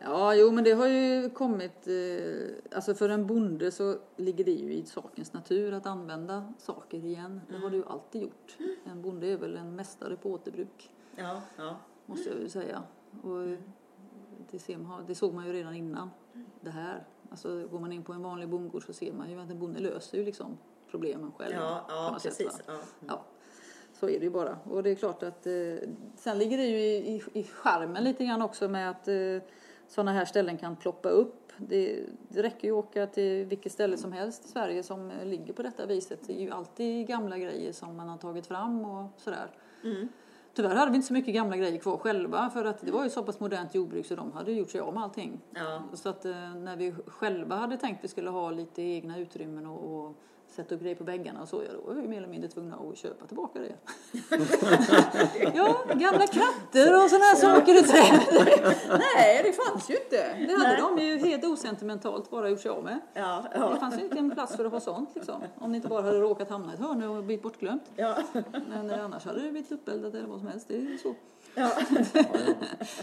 Ja, jo, men det har ju kommit... Eh, alltså för en bonde så ligger det ju i sakens natur att använda saker igen. Det har det ju alltid gjort. En bonde är väl en mästare på återbruk, Ja, ja. måste jag ju säga. Och eh, det, ser man, det såg man ju redan innan det här. Alltså går man in på en vanlig bondgård så ser man ju att en bonde löser ju liksom problemen själv. Ja, ja något sätt, precis. va? Ja. Ja, så är det ju bara. Och det är klart att eh, sen ligger det ju i, i, i charmen lite grann också med att eh, sådana här ställen kan ploppa upp. Det, det räcker ju att åka till vilket ställe som helst i Sverige som ligger på detta viset. Det är ju alltid gamla grejer som man har tagit fram och sådär. Tyvärr hade vi inte så mycket gamla grejer kvar själva för att det var ju så pass modernt jordbruk så de hade gjort sig av med allting. Ja. Så att eh, när vi själva hade tänkt att vi skulle ha lite egna utrymmen och, och sätta upp grejer på väggarna och så, ja, då var vi mer eller mindre tvungna att köpa tillbaka det. ja, gamla katter och sådana här saker i träd. Nej, det fanns ju inte. Det hade Nej. de ju helt osentimentalt bara gjort sig av med. Ja, Det ja, fanns ju inte en plats för att ha sånt liksom. Om det inte bara hade råkat hamna i ett hörn och blivit bortglömt. ja. Men annars hade det blivit uppeldad eller vad som helst. Det är ju så. ja.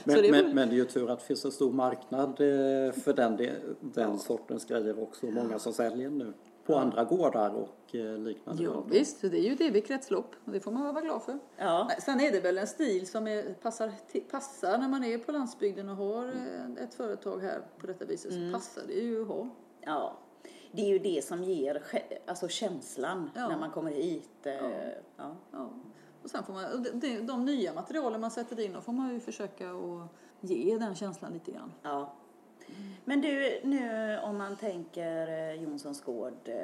Men, Så det är men, men det är ju tur att det finns en stor marknad eh, för den, de- den sortens grejer också. Många som säljer nu på andra gårdar och eh, liknande. Ja, visst, det är ju ett evigt kretslopp och det får man vara glad för. ja. Sen är det väl en stil som är, passar, passar när man är på landsbygden och har eh, ett företag här på detta viset så passar det ju att ha. ja. Det är ju det som ger alltså känslan Ja. när man kommer hit. eh, Ja. Ja. Och sen får man, det, de nya materialen man sätter in, då får man ju försöka att ge den känslan lite grann. Ja. Men du, nu om man tänker eh, Jonssons gård, eh,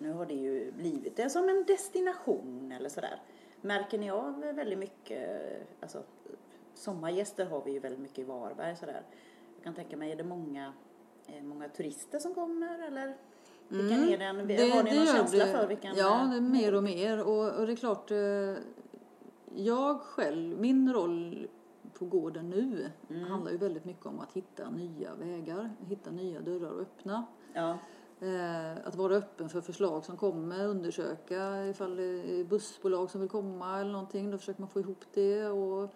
nu har det ju blivit det som en destination eller sådär. Märker ni av väldigt mycket, alltså sommargäster har vi ju väldigt mycket i Varberg sådär. Jag kan tänka mig, är det många, eh, många turister som kommer eller? Vilken är den? har ni någon Mm. gör känsla det. för vilken? Ja, det är mer och mer. Och, och det är klart, jag själv, min roll på gården nu Mm. handlar ju väldigt mycket om att hitta nya vägar, hitta nya dörrar att öppna. Ja, Eh, att vara öppen för förslag som kommer, undersöka ifall det är bussbolag som vill komma eller någonting. Då försöker man få ihop det. Och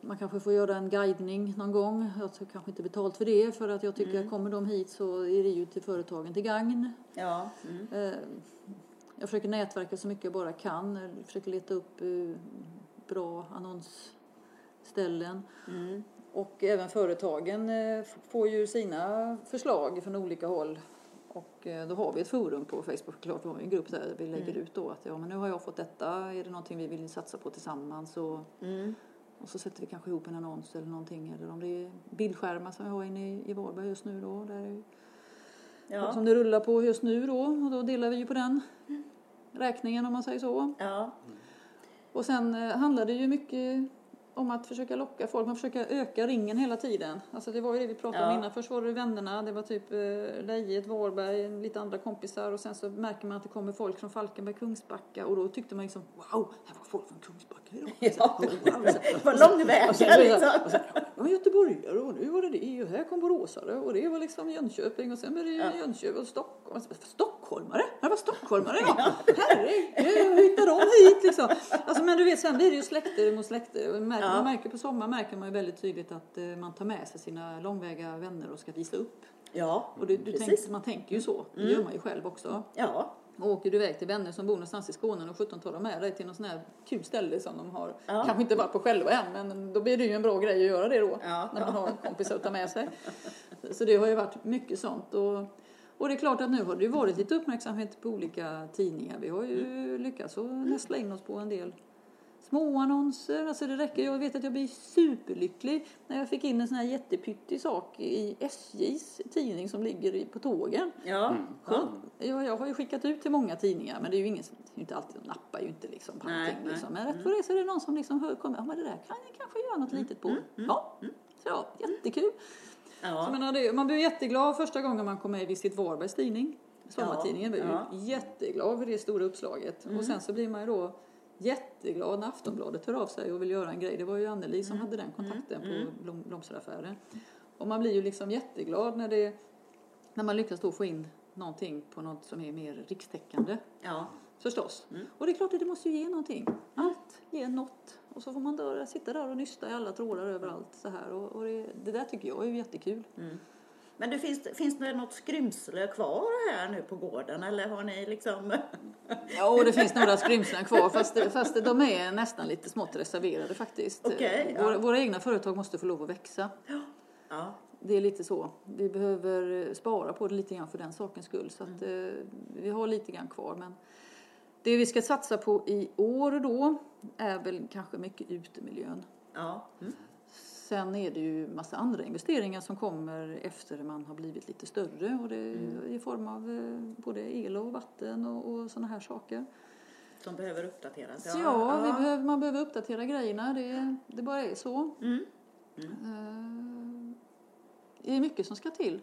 man kanske får göra en guidning någon gång. Jag tar kanske inte betalt för det för att jag tycker att kommer de hit så är det ju till företagen till gagn. ja. Mm. Eh, Jag försöker nätverka så mycket jag bara kan. Jag försöker leta upp eh, bra annonsställen. Mm. Och även företagen eh, får ju sina förslag från olika håll. Och eh, då har vi ett forum på Facebook, klart vi har en grupp där vi lägger ut då att ja men nu har jag fått detta, är det någonting vi vill satsa på tillsammans och, Mm. och så sätter vi kanske ihop en annons eller någonting eller om det är bildskärmar som vi har inne i, i Varberg just nu då, där är, Ja. som det rullar på just nu då och då delar vi ju på den räkningen om man säger så. Ja. Och sen eh, handlar det ju mycket om att försöka locka folk, man försöker öka ringen hela tiden. Alltså det var ju det vi pratade om Ja. innan. Först var det vännerna, det var typ eh, Lejet, Varberg, lite andra kompisar och sen så märker man att det kommer folk från Falkenberg, Kungsbacka och då tyckte man liksom wow, här var folk från Kungsbacka. Ja. Det var lång väg och sen, så- liksom. och sen, ja, men göteborgare och nu var det det och här kom boråsare och det var liksom Jönköping och sen var det Ja. Jönköping och Stockholm. Alltså, Stockholmare? Det var stockholmare ja. Herregud, hur hittar de hit liksom? Alltså, men du vet, sen blir det ju släkter mot släkter. Märker, Ja. Man märker på sommaren märker man ju väldigt tydligt att eh, man tar med sig sina långväga vänner och ska visa upp. Ja, Och du, du precis. tänker, man tänker ju så, det gör man ju själv också. Ja, Och åker du iväg till vänner som bor någonstans i Skåne och 17 tar de med dig till någon sån här kul ställe som de har Ja. kanske inte varit på själva än men då blir det ju en bra grej att göra det då. Ja. När man har kompisar att ta med sig. Så det har ju varit mycket sånt. Och, och det är klart att nu har det ju varit lite uppmärksamhet på olika tidningar. Vi har ju Mm. lyckats att nästla in oss på en del små annonser. Alltså det räcker. Jag vet att jag blir superlycklig när jag fick in en sån här jättepyttig sak i SJs tidning som ligger på tågen. ja. Ja, jag, jag har ju skickat ut till många tidningar men det är ju ingen som, inte alltid, de nappar ju inte liksom på Nej, allting. nej. Liksom. Men rätt för det så är det någon som liksom hör, kommer, ja men det där kan jag kanske göra något litet på. Ja, så ja, jättekul. Så jag ja. menar, det, man blir jätteglad första gången man kom med i Visit Varbergs tidning. Sommartidningen blir ju ja. jätteglad för det stora uppslaget. Och sen så blir man ju då jätteglad när Aftonbladet hör av sig och vill göra en grej. Det var ju Anneli som hade den kontakten på blom, blomsteraffären. Och man blir ju liksom jätteglad när, det, när man lyckas då få in någonting på något som är mer rikstäckande. ja. Förstås. Och det är klart att det måste ju ge någonting. Allt ger något. Och så får man då sitta där och nysta i alla trådar överallt så här. Och, och det, det där tycker jag är jättekul. Men det finns, finns det något skrymsle kvar här nu på gården eller har ni liksom? Ja, det finns några skrymslen kvar fast, fast de är nästan lite smått reserverade faktiskt. Okej, ja. våra, våra egna företag måste få lov att växa. Ja, Det är lite så. Vi behöver spara på det lite grann för den sakens skull. Så att, eh, vi har lite grann kvar. Men det vi ska satsa på i år då är väl kanske mycket utemiljön. ja. Mm. Sen är det ju massa andra investeringar som kommer efter man har blivit lite större och det är i form av eh, både el och vatten och, och sådana här saker. Som behöver uppdateras. Ja, Vi behöver, man behöver uppdatera grejerna. Det, det bara är så. Mm. Eh, Det är mycket som ska till.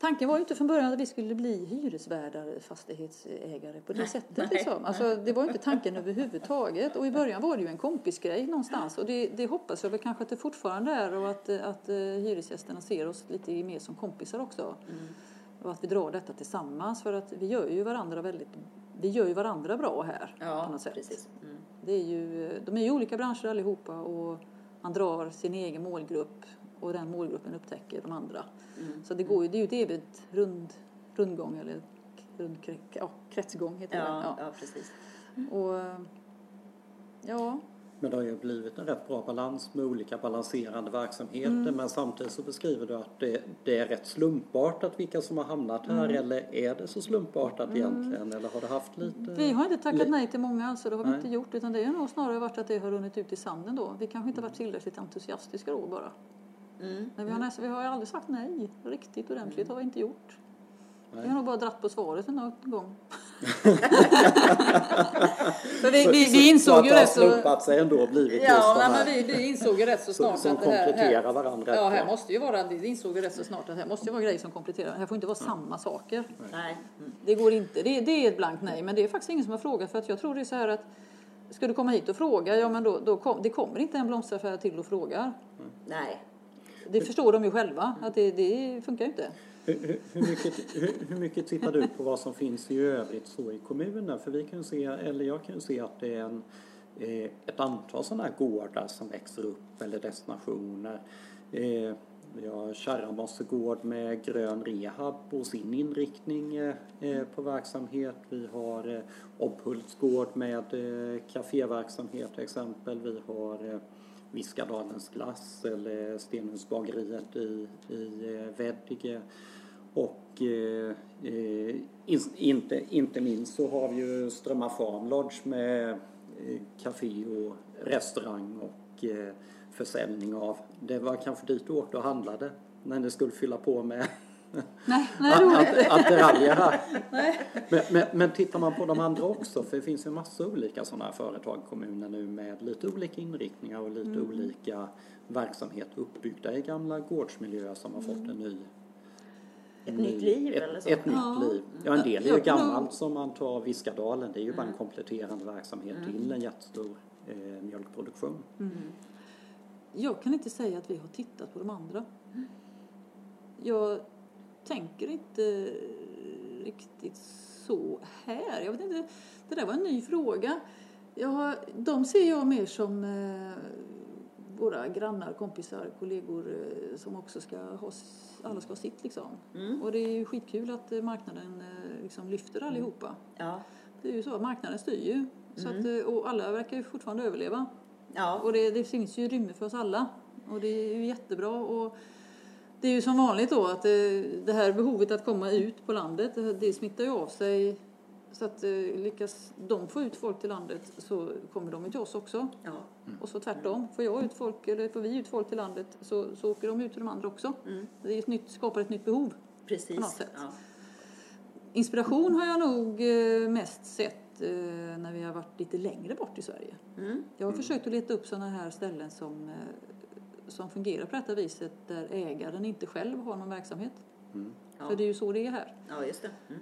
Tanken var ju inte från början att vi skulle bli hyresvärdar, fastighetsägare på det Nej, sättet. nej, Liksom. Alltså, det var ju inte tanken överhuvudtaget. Och i början var det ju en kompisgrej någonstans. Och det, det hoppas jag väl kanske att det fortfarande är och att, att eh, hyresgästerna ser oss lite mer som kompisar också. Mm. Och att vi drar detta tillsammans för att vi gör ju varandra väldigt, vi gör ju varandra bra här på Ja, något sätt. precis. Mm. Det är ju, de är ju olika branscher allihopa och man drar sin egen målgrupp och den målgruppen upptäcker de andra. Mm. Så det, går ju, det är ju ett evigt rund, rundgång eller rund, ja, kretsgång heter Ja, det. Ja. ja, precis. Och, ja, Men det har ju blivit en rätt bra balans med olika balanserande verksamheter Mm. men samtidigt så beskriver du att det, det är rätt slumpartat vilka som har hamnat här Mm. eller är det så slumpartat egentligen eller har du haft lite? vi har inte tackat nej till många alltså, det har vi Nej. inte gjort utan det har nog snarare varit att det har runnit ut i sanden då. Vi kanske inte har varit tillräckligt entusiastiska då bara. Mm. Men vi har, nästan, vi har ju aldrig sagt nej riktigt ordentligt har vi inte gjort. Nej. Vi har nog bara dratt på svaret någon gång. För vi, vi, vi så insåg att ju det har rätt så... slumpat sig ändå och blivit just Ja, de nej, men vi, vi insåg ju rätt så som, snart som att det här, kompletterar varandra. Ja, här måste ju vara, det insåg vi rätt så snart att här måste ju vara grejer som kompletterar. Här får inte vara samma saker. Nej. Mm. Det går inte. Det, det är ett blankt nej, men det är faktiskt ingen som har frågat för att jag tror det är så här att ska du komma hit och fråga, ja men då, då kom, det kommer inte en blomsteraffär till och frågar. Nej. Det förstår de ju själva att det, det funkar ju inte. Hur, hur, hur, mycket, hur, hur mycket tittar du på vad som finns i övrigt så i kommunen? För vi kan se, eller jag kan se att det är en, eh, ett antal sådana här gårdar som växer upp eller destinationer. Eh, vi har Kärramossegård med grön rehab och sin inriktning eh, på verksamhet. Vi har eh, Obhultsgård med kaféverksamhet till exempel. Vi har Viskadalens glass eller Stenhusbageriet i, i eh, Veddige. Och eh, eh in, inte, inte minst så har vi ju Strömma Farm Lodge med eh, café och restaurang och eh, försäljning av. Det var kanske dit du åkte och handlade när ni skulle fylla på med Nej, nej att- attiraljer här. Nej. Men, men, men tittar man på de andra också, för det finns ju massa olika sådana här företag i kommunen nu med lite olika inriktningar och lite Mm. olika verksamheter uppbyggda i gamla gårdsmiljöer som har fått en ny Ett en nytt ny- liv ett, eller så. Ett nytt Ja. liv. Ja, en del är ju gammalt som man tar Viskadalen, det är ju bara en Mm. kompletterande verksamhet till en jättestor eh, mjölkproduktion. Mm. Jag kan inte säga att vi har tittat på de andra. Jag tänker inte riktigt så här. Jag vet inte, det där var en ny fråga. Har, de ser jag mer som eh, våra grannar, kompisar, kollegor eh, som också ska ha, alla ska ha sitt liksom. Mm. Och det är ju skitkul att eh, marknaden liksom lyfter allihopa. Ja. Det är ju så, marknaden styr ju. Så att, eh, och alla verkar ju fortfarande överleva. Ja. Och det, det finns ju utrymme för oss alla. Och det är ju jättebra. Och det är ju som vanligt då att det, det här behovet att komma ut på landet, det, det smittar ju av sig. Så att eh, lyckas de få ut folk till landet så kommer de till oss också. ja. Och så tvärtom. Får jag ut folk, eller får vi ut folk till landet så, så åker de ut till de andra också. Mm. Det är ett nytt, skapar ett nytt behov. Precis. På något sätt. Ja. Inspiration har jag nog eh, mest sett eh, när vi har varit lite längre bort i Sverige. Mm. Jag har försökt att leta upp sådana här ställen som, eh, som fungerar på detta viset där ägaren inte själv har någon verksamhet. Mm. Ja. För det är ju så det är här. ja, just det. Mm.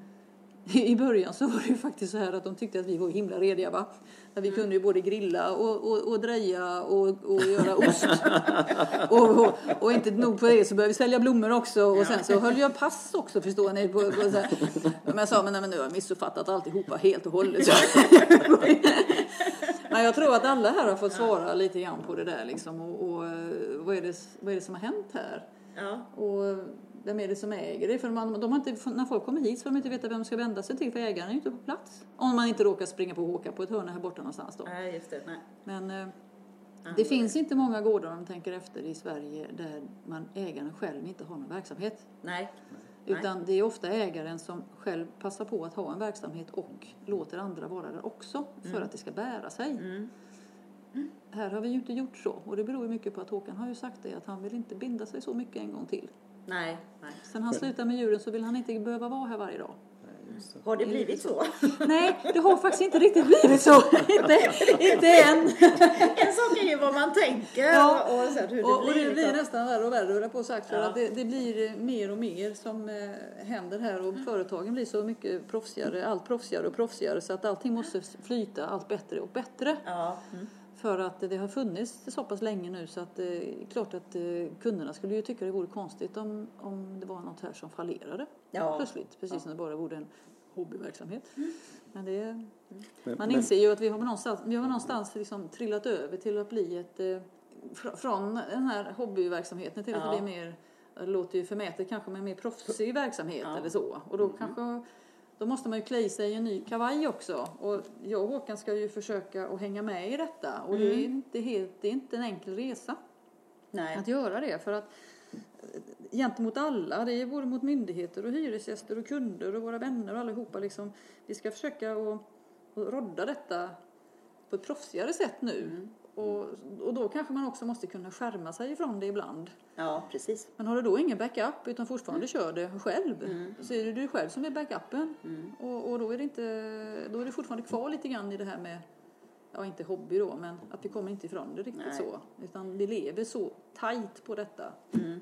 I början så var det ju faktiskt så här att de tyckte att vi var himla rediga va. Att vi kunde ju både grilla och, och, och dreja och, och göra ost. och, och, och inte nog på det så började vi sälja blommor också och sen så höll jag pass också förstår ni. På, på så här. Men jag sa men, nej, men nu har jag missuppfattat alltihopa helt och hållet. men jag tror att alla här har fått svara lite grann på det där liksom. Och, och eh, vad, är det, vad är det som har hänt här? Ja. Och vem är det som äger det? För man, de har inte, när folk kommer hit så får de inte veta vem de ska vända sig till för ägaren är ju inte på plats. Om man inte råkar springa på Håka på ett hörn här borta någonstans då. Nej, just det. Nej. Men eh, Ja, det finns inte många gårdar om man tänker efter i Sverige där man, ägaren själv inte har någon verksamhet. Nej. Utan det är ofta ägaren som själv passar på att ha en verksamhet och låter andra vara där också för att det ska bära sig. Mm. Här har vi ju inte gjort så och det beror ju mycket på att Håkan har ju sagt det att han vill inte binda sig så mycket en gång till. Nej. Nej. Sen han slutar med djuren så vill han inte behöva vara här varje dag. Har det blivit så? Nej, det har faktiskt inte riktigt blivit så. inte, inte än. En sak är ju vad man tänker Ja. och sen hur det Och, och blir. det blir liksom. nästan värre och värre, höll på sagt. För Ja. att det, det blir mer och mer som eh, händer här och företagen blir så mycket proffsigare, allt proffsigare och proffsigare så att allting måste flyta allt bättre och bättre. Ja. Mm. För att det har funnits så pass länge nu så att det är klart att eh, kunderna skulle ju tycka det vore konstigt om, om det var något här som fallerade Ja. plötsligt. Precis som det bara vore en hobbyverksamhet. Men det, Men- man men- inser ju att vi har någonstans, vi har någonstans liksom trillat över till att bli ett eh, fr- från den här hobbyverksamheten till att Ja. det blir mer det låter ju förmätet kanske men mer proffsig verksamhet Ja. eller så. Och då kanske då måste man ju klä i sig i en ny kavaj också. Och jag och Håkan ska ju försöka att hänga med i detta. Och det, är inte helt, det är inte en enkel resa Nej. att göra det. För att eh, gentemot alla, det är både mot myndigheter och hyresgäster och kunder och våra vänner och allihopa liksom. Vi ska försöka att, att rodda detta på ett proffsigare sätt nu. Och, och då kanske man också måste kunna skärma sig ifrån det ibland. Ja, precis. Men har du då ingen backup utan fortfarande kör det själv så är det du själv som är backupen. Och, och då, är det inte, då är det fortfarande kvar lite grann i det här med, ja inte hobby då, men att vi kommer inte ifrån det riktigt Nej. så. Utan vi lever så tajt på detta.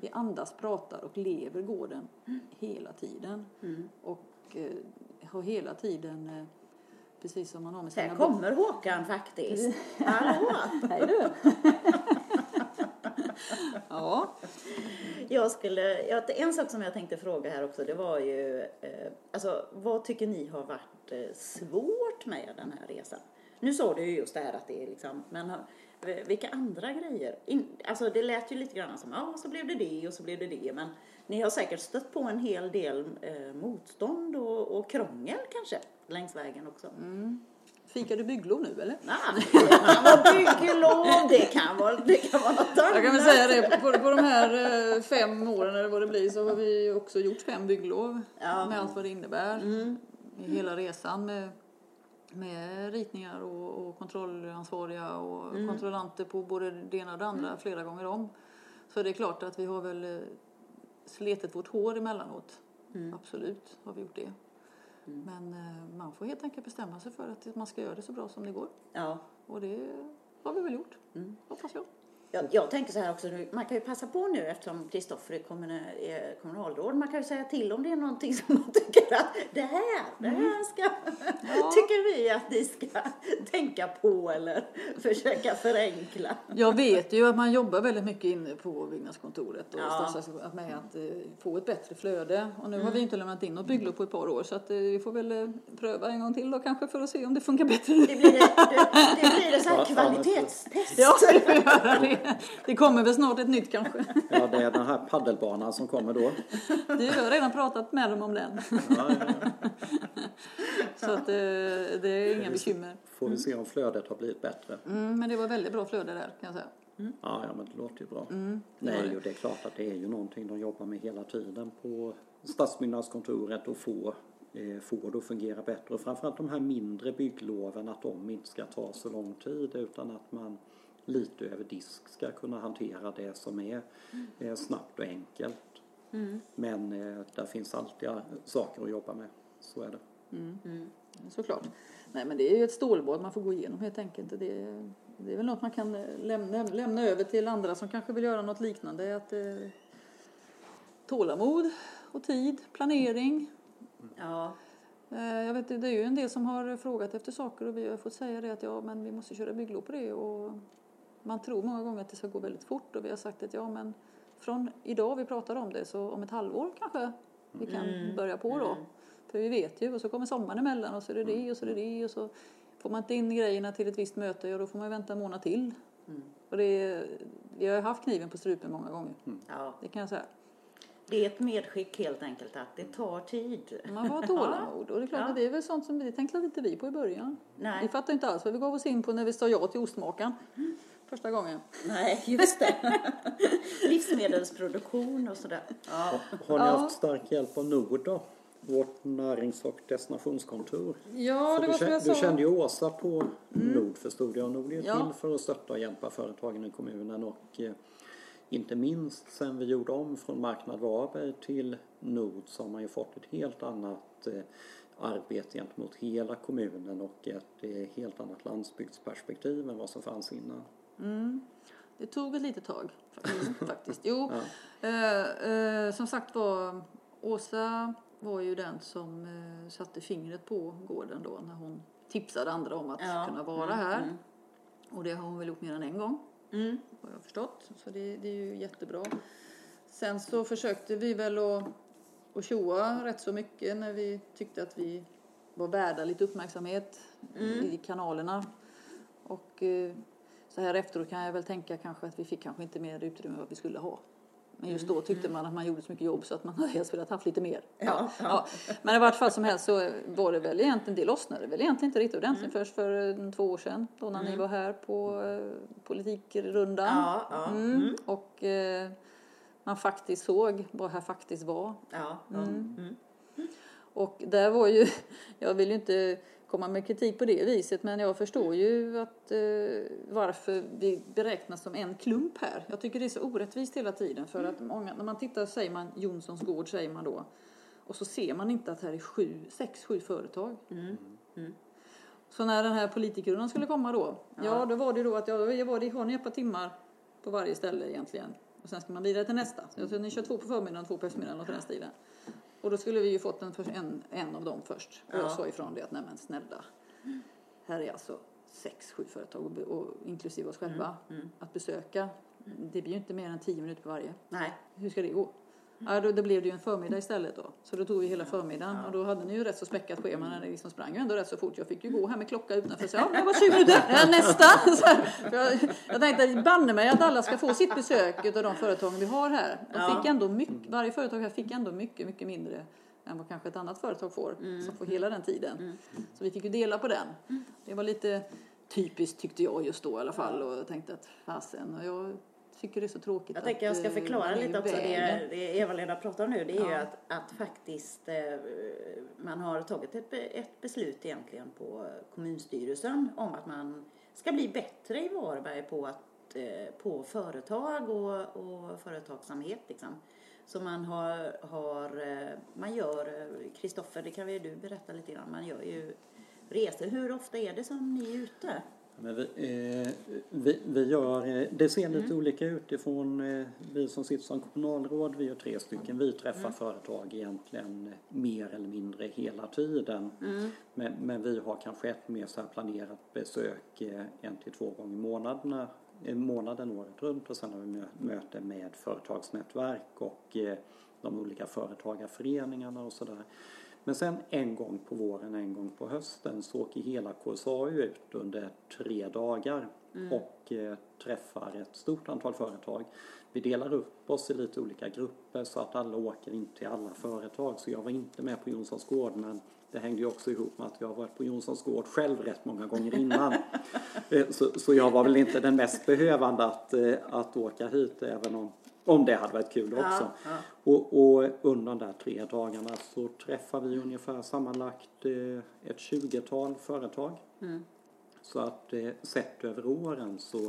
Vi andas, pratar och lever gården hela tiden. Och eh, har hela tiden, eh, precis som man har med Här sina barn. kommer Håkan faktiskt. Hallå! Hej du! ja. Jag skulle, en sak som jag tänkte fråga här också det var ju, eh, alltså vad tycker ni har varit eh, svårt med den här resan? Nu sa du ju just det här att det är liksom, men har- vilka andra grejer? Alltså det lät ju lite grann som, ja så blev det det och så blev det det, men ni har säkert stött på en hel del eh, motstånd och, och krångel kanske längs vägen också. Fikar du bygglov nu eller? Nej, det kan vara bygglov, det kan vara, det kan vara något annat. Jag kan väl säga det, på, på de här eh, fem åren eller vad det blir så har vi också gjort fem bygglov Ja. med allt vad det innebär. I hela resan med, med ritningar och, och kontrollansvariga och kontrollanter på både det ena och det andra flera gånger om. Så det är klart att vi har väl eh, sletet vårt hår emellanåt. Absolut har vi gjort det. Men eh, man får helt enkelt bestämma sig för att man ska göra det så bra som det går. Ja. Och det har vi väl gjort, hoppas jag. Jag, jag tänker så här också, nu, man kan ju passa på nu eftersom Kristoffer är, kommun, är kommunalråd, man kan ju säga till om det är någonting som man tycker att det här, det här ska, tycker vi att ni ska tänka på eller försöka förenkla. Jag vet ju att man jobbar väldigt mycket inne på byggnadskontoret och Ja. med att eh, få ett bättre flöde. Och nu har vi inte lämnat in något bygglov på ett par år så att eh, vi får väl eh, pröva en gång till då kanske för att se om det funkar bättre. Det blir, det, det, det blir ett så här Ja, ja, men- kvalitetstest. Ja, vi får göra det. Det kommer väl snart ett nytt kanske. Ja, det är den här paddelbanan som kommer då. Det har redan pratat med dem om den. Ja, ja, ja. Så att eh, det är inga bekymmer. Får vi se om flödet har blivit bättre. Mm, men det var väldigt bra flöde där kan jag säga. Ja, ja men det låter ju bra. Mm, det Nej, det. och det är klart att det är ju någonting de jobbar med hela tiden på stadsbyggnadskontoret och få, eh, få det att fungera bättre. Och framförallt de här mindre byggloven, att de inte ska ta så lång tid utan att man lite över disk ska kunna hantera det som är eh, snabbt och enkelt. Men eh, där finns alltid saker att jobba med. Så är det. Såklart. Nej men det är ju ett stålbad man får gå igenom helt enkelt. Det är, det är väl något man kan eh, lämna, lämna över till andra som kanske vill göra något liknande. Att, eh, tålamod och tid, planering. Ja, Eh, jag vet, det är ju en del som har frågat efter saker och vi har fått säga det att ja men vi måste köra bygglov på det. Och man tror många gånger att det ska gå väldigt fort och vi har sagt att ja men från idag vi pratar om det så om ett halvår kanske vi kan börja på då. För vi vet ju och så kommer sommaren emellan och så är det det och så är det det och så får man inte in grejerna till ett visst möte och då får man vänta en månad till. Och det är, vi har ju haft kniven på strupen många gånger. ja, Det kan jag säga. det är ett medskick helt enkelt att det tar tid. Man får ha tålamod och det är klart Ja. att det är väl sånt som vi tänkte inte vi på i början. Nej. Vi fattade inte alls vad vi gav oss in på när vi sa ja till ostmakaren första gången. Nej, just det. Livsmedelsproduktion och sådär. Ja. Har ni Ja. haft stark hjälp av Nord då? Vårt närings och destinationskontor. Ja, För det du, var som kände, jag du kände ju Åsa på Nord förstod jag. Nord är Ja. till för att stötta och hjälpa företagen i kommunen och eh, inte minst sen vi gjorde om från Marknad Varberg till Nord så har man ju fått ett helt annat eh, arbete gentemot hela kommunen och ett eh, helt annat landsbygdsperspektiv än vad som fanns innan. Mm. Det tog ett litet tag faktiskt. Jo, ja. eh, eh, som sagt var, Åsa var ju den som eh, satte fingret på gården då när hon tipsade andra om att ja. kunna vara mm. här. Mm. Och det har hon väl gjort mer än en gång. Mm. Har jag förstått. Så det, det, är ju jättebra. Sen så försökte vi väl att, att tjoa rätt så mycket när vi tyckte att vi var värda lite uppmärksamhet mm. i kanalerna. Och eh, så här efteråt kan jag väl tänka kanske att vi fick kanske inte mer utrymme än vad vi skulle ha. Men just då tyckte man att man gjorde så mycket jobb så att man hade helst velat haft lite mer. Ja, ja. ja. Men i vart fall som helst så var det väl egentligen, det lossnade väl egentligen inte riktigt ordentligt mm. först för eh, två år sedan då när mm. ni var här på eh, politikrundan. Ja, ja. Mm. mm. Och eh, man faktiskt såg vad här faktiskt var. Ja, mm. Mm. Och där var ju, jag vill ju inte komma med kritik på det viset men jag förstår ju att eh, varför vi beräknas som en klump här. Jag tycker det är så orättvist hela tiden för att många, när man tittar säger man Jonssons gård säger man då och så ser man inte att här är sju, sex, sju företag. Mm. Mm. Så när den här politikerrundan skulle komma då, ja. ja då var det då att ja, jag var det, har ni ett par timmar på varje ställe egentligen. Och sen ska man vidare till nästa. Så ni kör två på förmiddagen och två på eftermiddagen och till den stilen. Och då skulle vi ju fått en, en, en av dem först. Och jag sa ifrån det att nej men snälla. Här är alltså sex, sju företag och, och inklusive oss själva mm. Mm. att besöka. Det blir ju inte mer än tio minuter på varje. Nej. Hur ska det gå? Ja, då, då blev det ju en förmiddag istället då. Så då tog vi hela förmiddagen och då hade ni ju rätt så späckat schema när det liksom sprang ju ändå rätt så fort. Jag fick ju gå här med klocka utanför och säga ja, det var 20 minuter, ja, nästa! jag, jag tänkte banne mig att alla ska få sitt besök av de företagen vi har här. De fick ändå mycket, varje företag här fick ändå mycket, mycket mindre än vad kanske ett annat företag får mm. som får hela den tiden. Mm. Så vi fick ju dela på den. Det var lite typiskt tyckte jag just då i alla fall och tänkte att fasen. Och jag tycker det är så tråkigt. Jag tänker jag ska förklara lite också. Det, det Eva-Lena pratar om nu det är ja. ju att, att faktiskt eh, man har tagit ett, ett beslut egentligen på kommunstyrelsen om att man ska bli bättre i Varberg på, att, eh, på företag och, och företagsamhet. Liksom. Så man har, har eh, man gör, Kristoffer det kan väl du berätta lite grann, man gör ju resor. Hur ofta är det som ni är ute? Men vi, eh, vi, vi, gör, eh, det ser lite mm. olika ut ifrån eh, vi som sitter som kommunalråd, vi är tre stycken, vi träffar mm. företag egentligen mer eller mindre hela tiden. Mm. Men, men, vi har kanske ett mer så planerat besök eh, en till två gånger i månaden, eh, månaden året runt och sen har vi möte med företagsnätverk och eh, de olika företagarföreningarna och sådär. Men sen en gång på våren, en gång på hösten så åker hela KSAU ut under tre dagar mm. och eh, träffar ett stort antal företag. Vi delar upp oss i lite olika grupper så att alla åker in till alla företag. Så jag var inte med på Jonssons gård men det hängde ju också ihop med att jag har varit på Jonssons gård själv rätt många gånger innan. Eh, så, så jag var väl inte den mest behövande att, eh, att åka hit även om om det hade varit kul också. Ja, ja. Och, och, under de där tre dagarna så träffar vi ungefär sammanlagt eh, ett tjugotal företag. Mm. Så att eh, sett över åren så,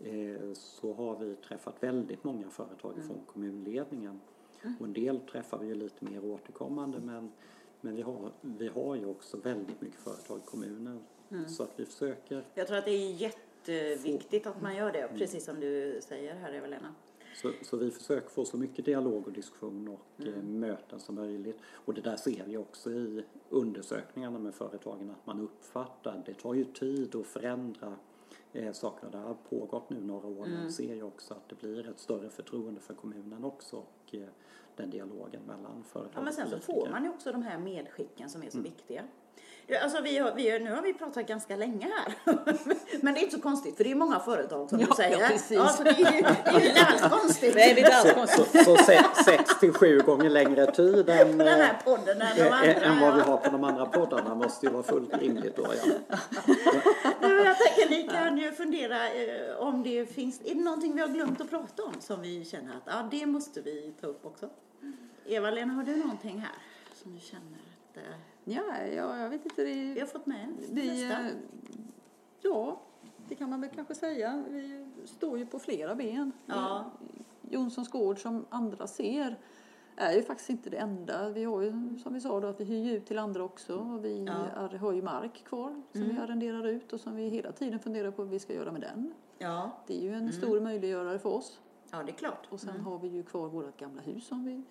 eh, så har vi träffat väldigt många företag mm. från kommunledningen. Mm. Och en del träffar vi ju lite mer återkommande men, men vi, har, vi har ju också väldigt mycket företag i kommunen. Mm. Så att vi försöker. Jag tror att det är jätteviktigt att man gör det, mm. precis som du säger här Eva-Lena. Så, så, vi försöker få så mycket dialog och diskussion och mm. Eh, möten som möjligt. Och det där ser vi också i undersökningarna med företagen att man uppfattar, det tar ju tid att förändra eh, saker. Det har pågått nu några år. Mm. Man ser ju också att det blir ett större förtroende för kommunen också och eh, den dialogen mellan företag Ja men sen så får man ju också de här medskicken som är så mm. viktiga. Alltså vi har, vi, nu har vi pratat ganska länge här. Men det är inte så konstigt för det är många företag som ja, du säger. Ja, precis. Ja, så det är ju det är inte alls konstigt. Nej, det är inte alls konstigt. Så, så sex, sex, till sju gånger längre tid än, den här podden än, de andra. än vad vi har på de andra poddarna måste ju vara fullt rimligt då. Ja. Nej, jag tänker ni kan ju fundera eh, om det finns, är det någonting vi har glömt att prata om som vi känner att ja, det måste vi ta upp också? Eva-Lena, har du någonting här som du känner att eh, Ja, ja, jag vet inte. Det, vi har fått med vi, nästa. Ja, det kan man väl kanske säga. Vi står ju på flera ben. Ja. Jonssons gård som andra ser är ju faktiskt inte det enda. Vi har ju som vi sa då att vi hyr ut till andra också och vi Ja. ar- har ju mark kvar som vi arrenderar ut och som vi hela tiden funderar på vad vi ska göra med den. Ja, Det är ju en stor möjliggörare för oss. ja det är klart. Och sen har vi ju kvar vårt gamla hus som vi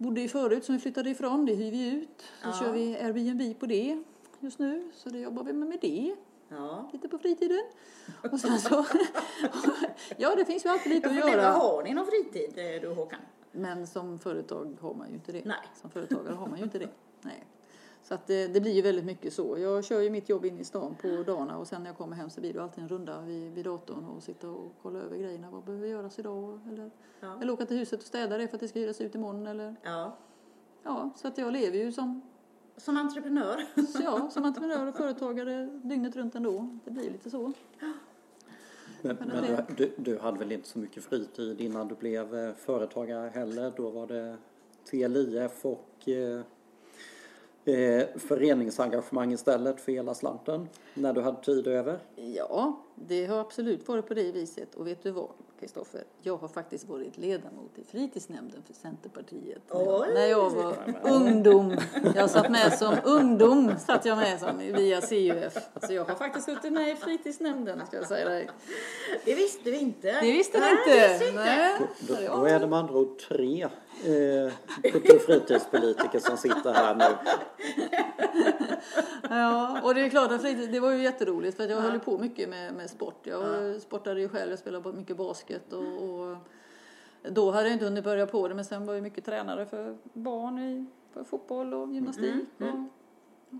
bodde i förut som vi flyttade ifrån. Det hyr vi ut. Så Ja. kör vi Airbnb på det just nu. Så det jobbar vi med, med det Ja. lite på fritiden. Och sen så, ja det finns ju alltid lite Jag att göra. har ni någon fritid eh, du Håkan? Men som företag har man ju inte det. Nej. Som företagare har man ju inte det. Nej. Så att det, det blir ju väldigt mycket så. Jag kör ju mitt jobb in i stan på dagarna och sen när jag kommer hem så blir det alltid en runda vid, vid datorn och sitta och kolla över grejerna. Vad behöver göras idag? Eller, Ja. eller åka till huset och städa det för att det ska hyras ut imorgon. Eller, Ja. ja, så att jag lever ju som, Som entreprenör. så ja, som entreprenör och företagare dygnet runt ändå. Det blir lite så. Men, Men det- du, du, du hade väl inte så mycket fritid innan du blev eh, företagare heller? Då var det TLIF och eh, föreningsengagemang istället för hela slanten när du hade tid över? Ja, det har absolut varit på det viset. Och vet du vad, Kristoffer? Jag har faktiskt varit ledamot i fritidsnämnden för Centerpartiet. När jag, när jag var ungdom. Jag satt med som ungdom, satt jag med som via CUF. Så jag har faktiskt suttit med i fritidsnämnden, ska jag säga dig. Det visste vi inte. Det visste Nej, inte. Nej. Då är det med andra ord tre eh, kultur- och fritidspolitiker som sitter här nu. Ja, och det är klart att det var ju jätteroligt för jag höll ju på mycket med, med sport. Jag sportade ju själv, jag spelade mycket basket och, och då hade jag inte hunnit börja på det men sen var jag mycket tränare för barn i för fotboll och gymnastik och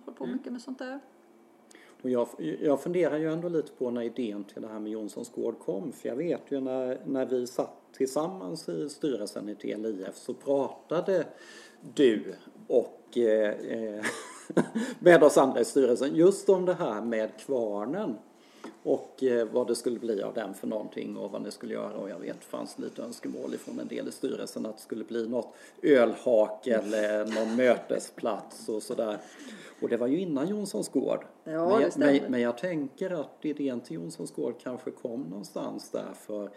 höll på mycket med sånt där. Och jag, jag funderar ju ändå lite på när idén till det här med Jonssons gård kom. För jag vet ju när, när vi satt tillsammans i styrelsen i TLIF så pratade du och eh, eh, med oss andra i styrelsen just om det här med kvarnen. Och eh, vad det skulle bli av den för någonting och vad ni skulle göra. Och jag vet det fanns lite önskemål från en del i styrelsen att det skulle bli något ölhak eller någon mötesplats och sådär. Och det var ju innan Jonssons gård. Ja, men, jag, men, men jag tänker att idén till Jonssons gård kanske kom någonstans där för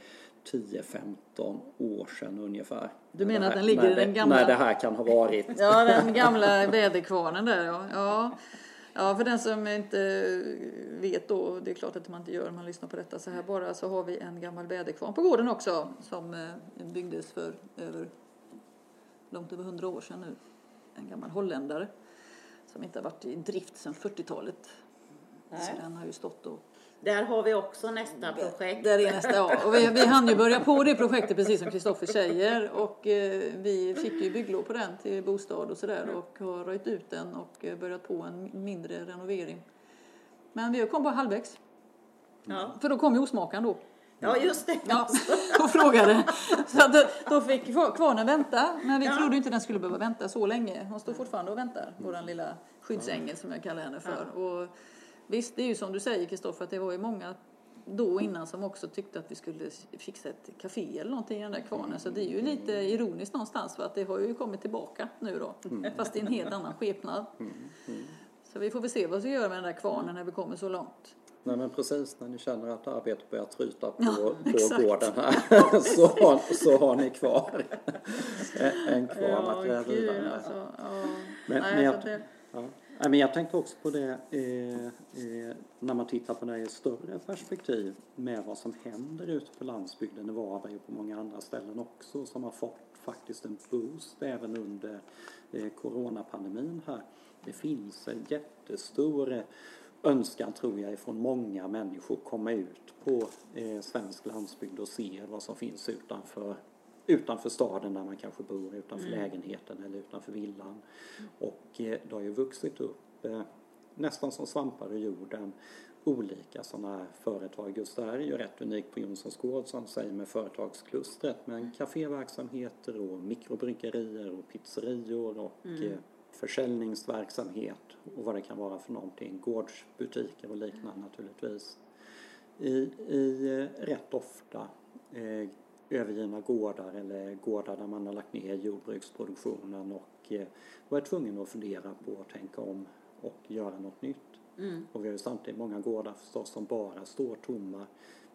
10-15 år sedan ungefär. Du menar det att här- den ligger i den gamla- När det här kan ha varit. Ja, den gamla väderkvarnen där ja. ja. Ja, för den som inte vet då, det är klart att man inte gör om man lyssnar på detta så här bara, så har vi en gammal väderkvarn på gården också som eh, byggdes för över, långt över hundra år sedan nu. En gammal holländare som inte har varit i drift sedan 40-talet. Så den har ju stått och Där har vi också nästa projekt. där är nästa ja. Och vi, vi hann ju börja på det projektet precis som Kristoffer säger och eh, vi fick ju bygglov på den till bostad och sådär och har röjt ut den och eh, börjat på en mindre renovering. Men vi kom bara halvvägs. Ja. För då kom ju osmakan då. ja, just det. Ja, och frågade. Så att då, då fick kvarnen vänta. Men vi Ja. trodde inte den skulle behöva vänta så länge. Hon står fortfarande och väntar. Våran lilla skyddsängel som jag kallar henne för. Och visst, det är ju som du säger Kristoffer att det var ju många då innan som också tyckte att vi skulle fixa ett café eller någonting i den där kvarnen. Så det är ju lite ironiskt någonstans för att det har ju kommit tillbaka nu då. Fast i en helt annan skepnad. Så vi får väl se vad vi göra med den där kvarnen när vi kommer så långt. Nej men precis när ni känner att arbetet börjar tryta på, Ja, på exakt. gården här så har, så har ni kvar en- kvarn att gräva vidare alltså, ja. Men- Nej, men jag- det, Ja. Nej, men jag tänkte också på det eh, eh, när man tittar på det i ett större perspektiv med vad som händer ute på landsbygden i Varberg och på många andra ställen också som har fått faktiskt en boost även under eh, coronapandemin här. Det finns en jättestor eh, önskan tror jag ifrån många människor komma ut på eh, svensk landsbygd och se vad som finns utanför utanför staden där man kanske bor, utanför lägenheten eller utanför villan. Och eh, det har ju vuxit upp eh, nästan som svampar ur jorden olika sådana här företag. Just det här är ju rätt unikt på Jonssons gård som säger med företagsklustret men kaféverksamheter och mikrobryggerier och pizzerior och eh, försäljningsverksamhet och vad det kan vara för någonting. Gårdsbutiker och liknande naturligtvis. I, i eh, rätt ofta eh, övergivna gårdar eller gårdar där man har lagt ner jordbruksproduktionen och eh, varit tvungen att fundera på att tänka om och göra något nytt. Mm. Och vi har ju samtidigt många gårdar förstås som bara står tomma.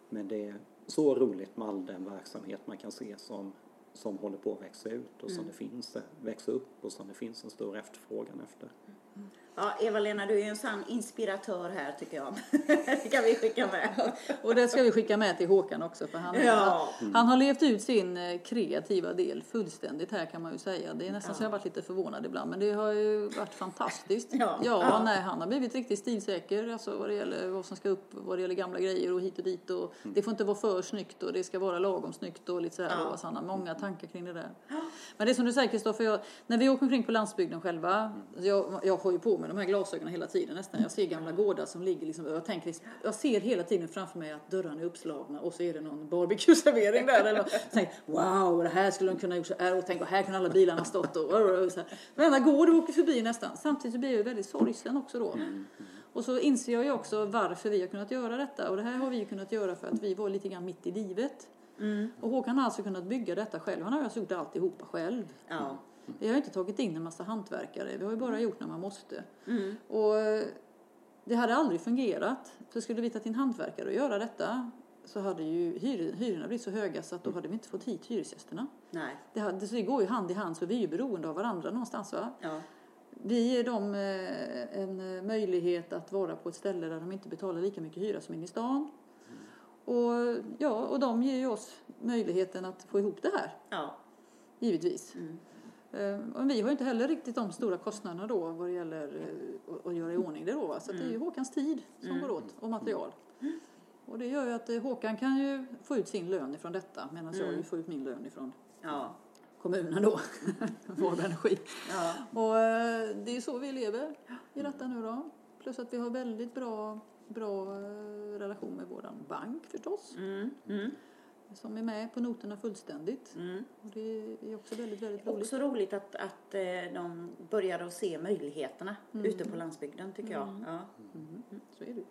Men det är så roligt med all den verksamhet man kan se som, som håller på att växa ut och som det finns, växa upp och som det finns en stor efterfrågan efter. Ja, Eva-Lena, du är ju en sann inspiratör här tycker jag. det kan vi skicka med. Och det ska vi skicka med till Håkan också för han, Ja. han har levt ut sin eh, kreativa del fullständigt här kan man ju säga. Det är nästan så jag har varit lite förvånad ibland men det har ju varit fantastiskt. Ja. ja, Ja. nej han har blivit riktigt stilsäker alltså vad det gäller vad som ska upp, vad det gäller gamla grejer och hit och dit och det får inte vara för snyggt och det ska vara lagom snyggt och lite så här Ja. och så han har många tankar kring det där. Men det är som du säger Kristoffer, när vi åker omkring på landsbygden själva, jag, jag har ju på mig de här glasögonen hela tiden nästan. Jag ser gamla gårdar som ligger liksom, jag tänker, jag ser hela tiden framför mig att dörrarna är uppslagna och så är det någon barbecue-servering där. Eller, jag tänker, wow, det här skulle de kunna gjort så här och tänk, och här kunde alla bilarna stått och, och, och så här. Varenda gård åker förbi nästan. Samtidigt så blir jag väldigt sorgsen också då. Och så inser jag ju också varför vi har kunnat göra detta och det här har vi ju kunnat göra för att vi var lite grann mitt i livet. Och Håkan har alltså kunnat bygga detta själv. Han har alltså gjort alltihopa själv. Ja. Vi har inte tagit in en massa hantverkare. Vi har ju bara gjort när man måste. Och eh, det hade aldrig fungerat. För skulle vi ta in hantverkare och göra detta så hade ju hyr, hyrorna blivit så höga så att då hade vi inte fått hit hyresgästerna. Nej. Det, hade, så det går ju hand i hand så vi är ju beroende av varandra någonstans va. Ja. Vi ger dem eh, en eh, möjlighet att vara på ett ställe där de inte betalar lika mycket hyra som inne i stan. Och, ja, och de ger ju oss möjligheten att få ihop det här, Ja. givetvis. Eh, Och vi har inte heller riktigt de stora kostnaderna då vad det gäller eh, att- göra i ordning det då. Så det är ju Håkans tid som går åt och material. Och det gör ju att eh, Håkan kan ju få ut sin lön ifrån detta medan jag ju får ut min lön ifrån Ja. kommunen då, Varberg Energi. Ja. Och eh, det är så vi lever i detta nu då. Plus att vi har väldigt bra, bra eh, relation med våran bank förstås. Mm. Mm. Som är med på noterna fullständigt. Mm. Och det är också väldigt, väldigt roligt. Också roligt att, att eh, de börjar att se möjligheterna ute på landsbygden tycker jag. Ja. Mm, så är det.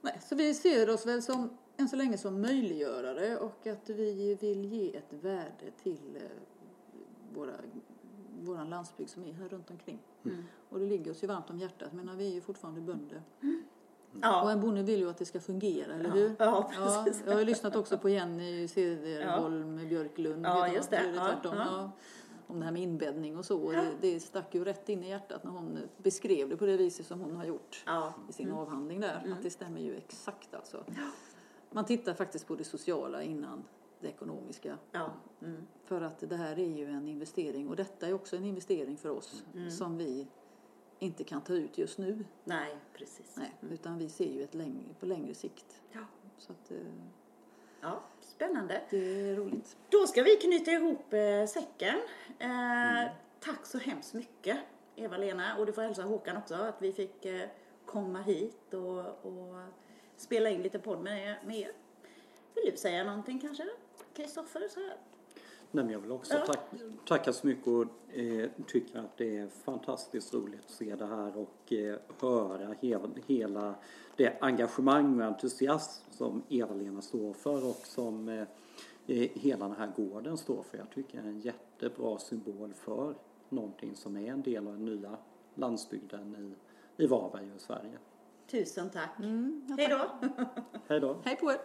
Nej, så vi ser oss väl som än så länge som möjliggörare och att vi vill ge ett värde till eh, våra, våran landsbygd som är här runt omkring. Och det ligger oss ju varmt om hjärtat. Men vi är ju fortfarande bönder. Och Ja. en bonde vill ju att det ska fungera, eller hur? Ja, Ja, precis. jag har ju lyssnat också på Jenny Cederholm Björklund. Ja, just det. är Ja, ja. ja. Om det här med inbäddning och så. Och det, det stack ju rätt in i hjärtat när hon beskrev det på det viset som hon har gjort Ja. i sin avhandling där. Att det stämmer ju exakt alltså. Man tittar faktiskt på det sociala innan det ekonomiska. Ja. Mm. För att det här är ju en investering och detta är också en investering för oss som vi inte kan ta ut just nu. Nej, precis. Nej, utan vi ser ju ett längre, på längre sikt. Ja. Så att, eh, ja, spännande. det är roligt. Då ska vi knyta ihop eh, säcken. Eh, Tack så hemskt mycket Eva-Lena och du får hälsa Håkan också att vi fick eh, komma hit och, och spela in lite podd med, med er. Vill du säga någonting kanske? Kristoffer? Så här? Nej, men jag vill också Ja. tack, tacka så mycket och eh, tycker att det är fantastiskt roligt att se det här och eh, höra hela, hela det engagemang och entusiasm som Eva-Lena står för och som eh, eh, hela den här gården står för. Jag tycker det är en jättebra symbol för någonting som är en del av den nya landsbygden i, i Varberg och Sverige. Tusen tack. Mm, Hej då! Hej då! Hej på er!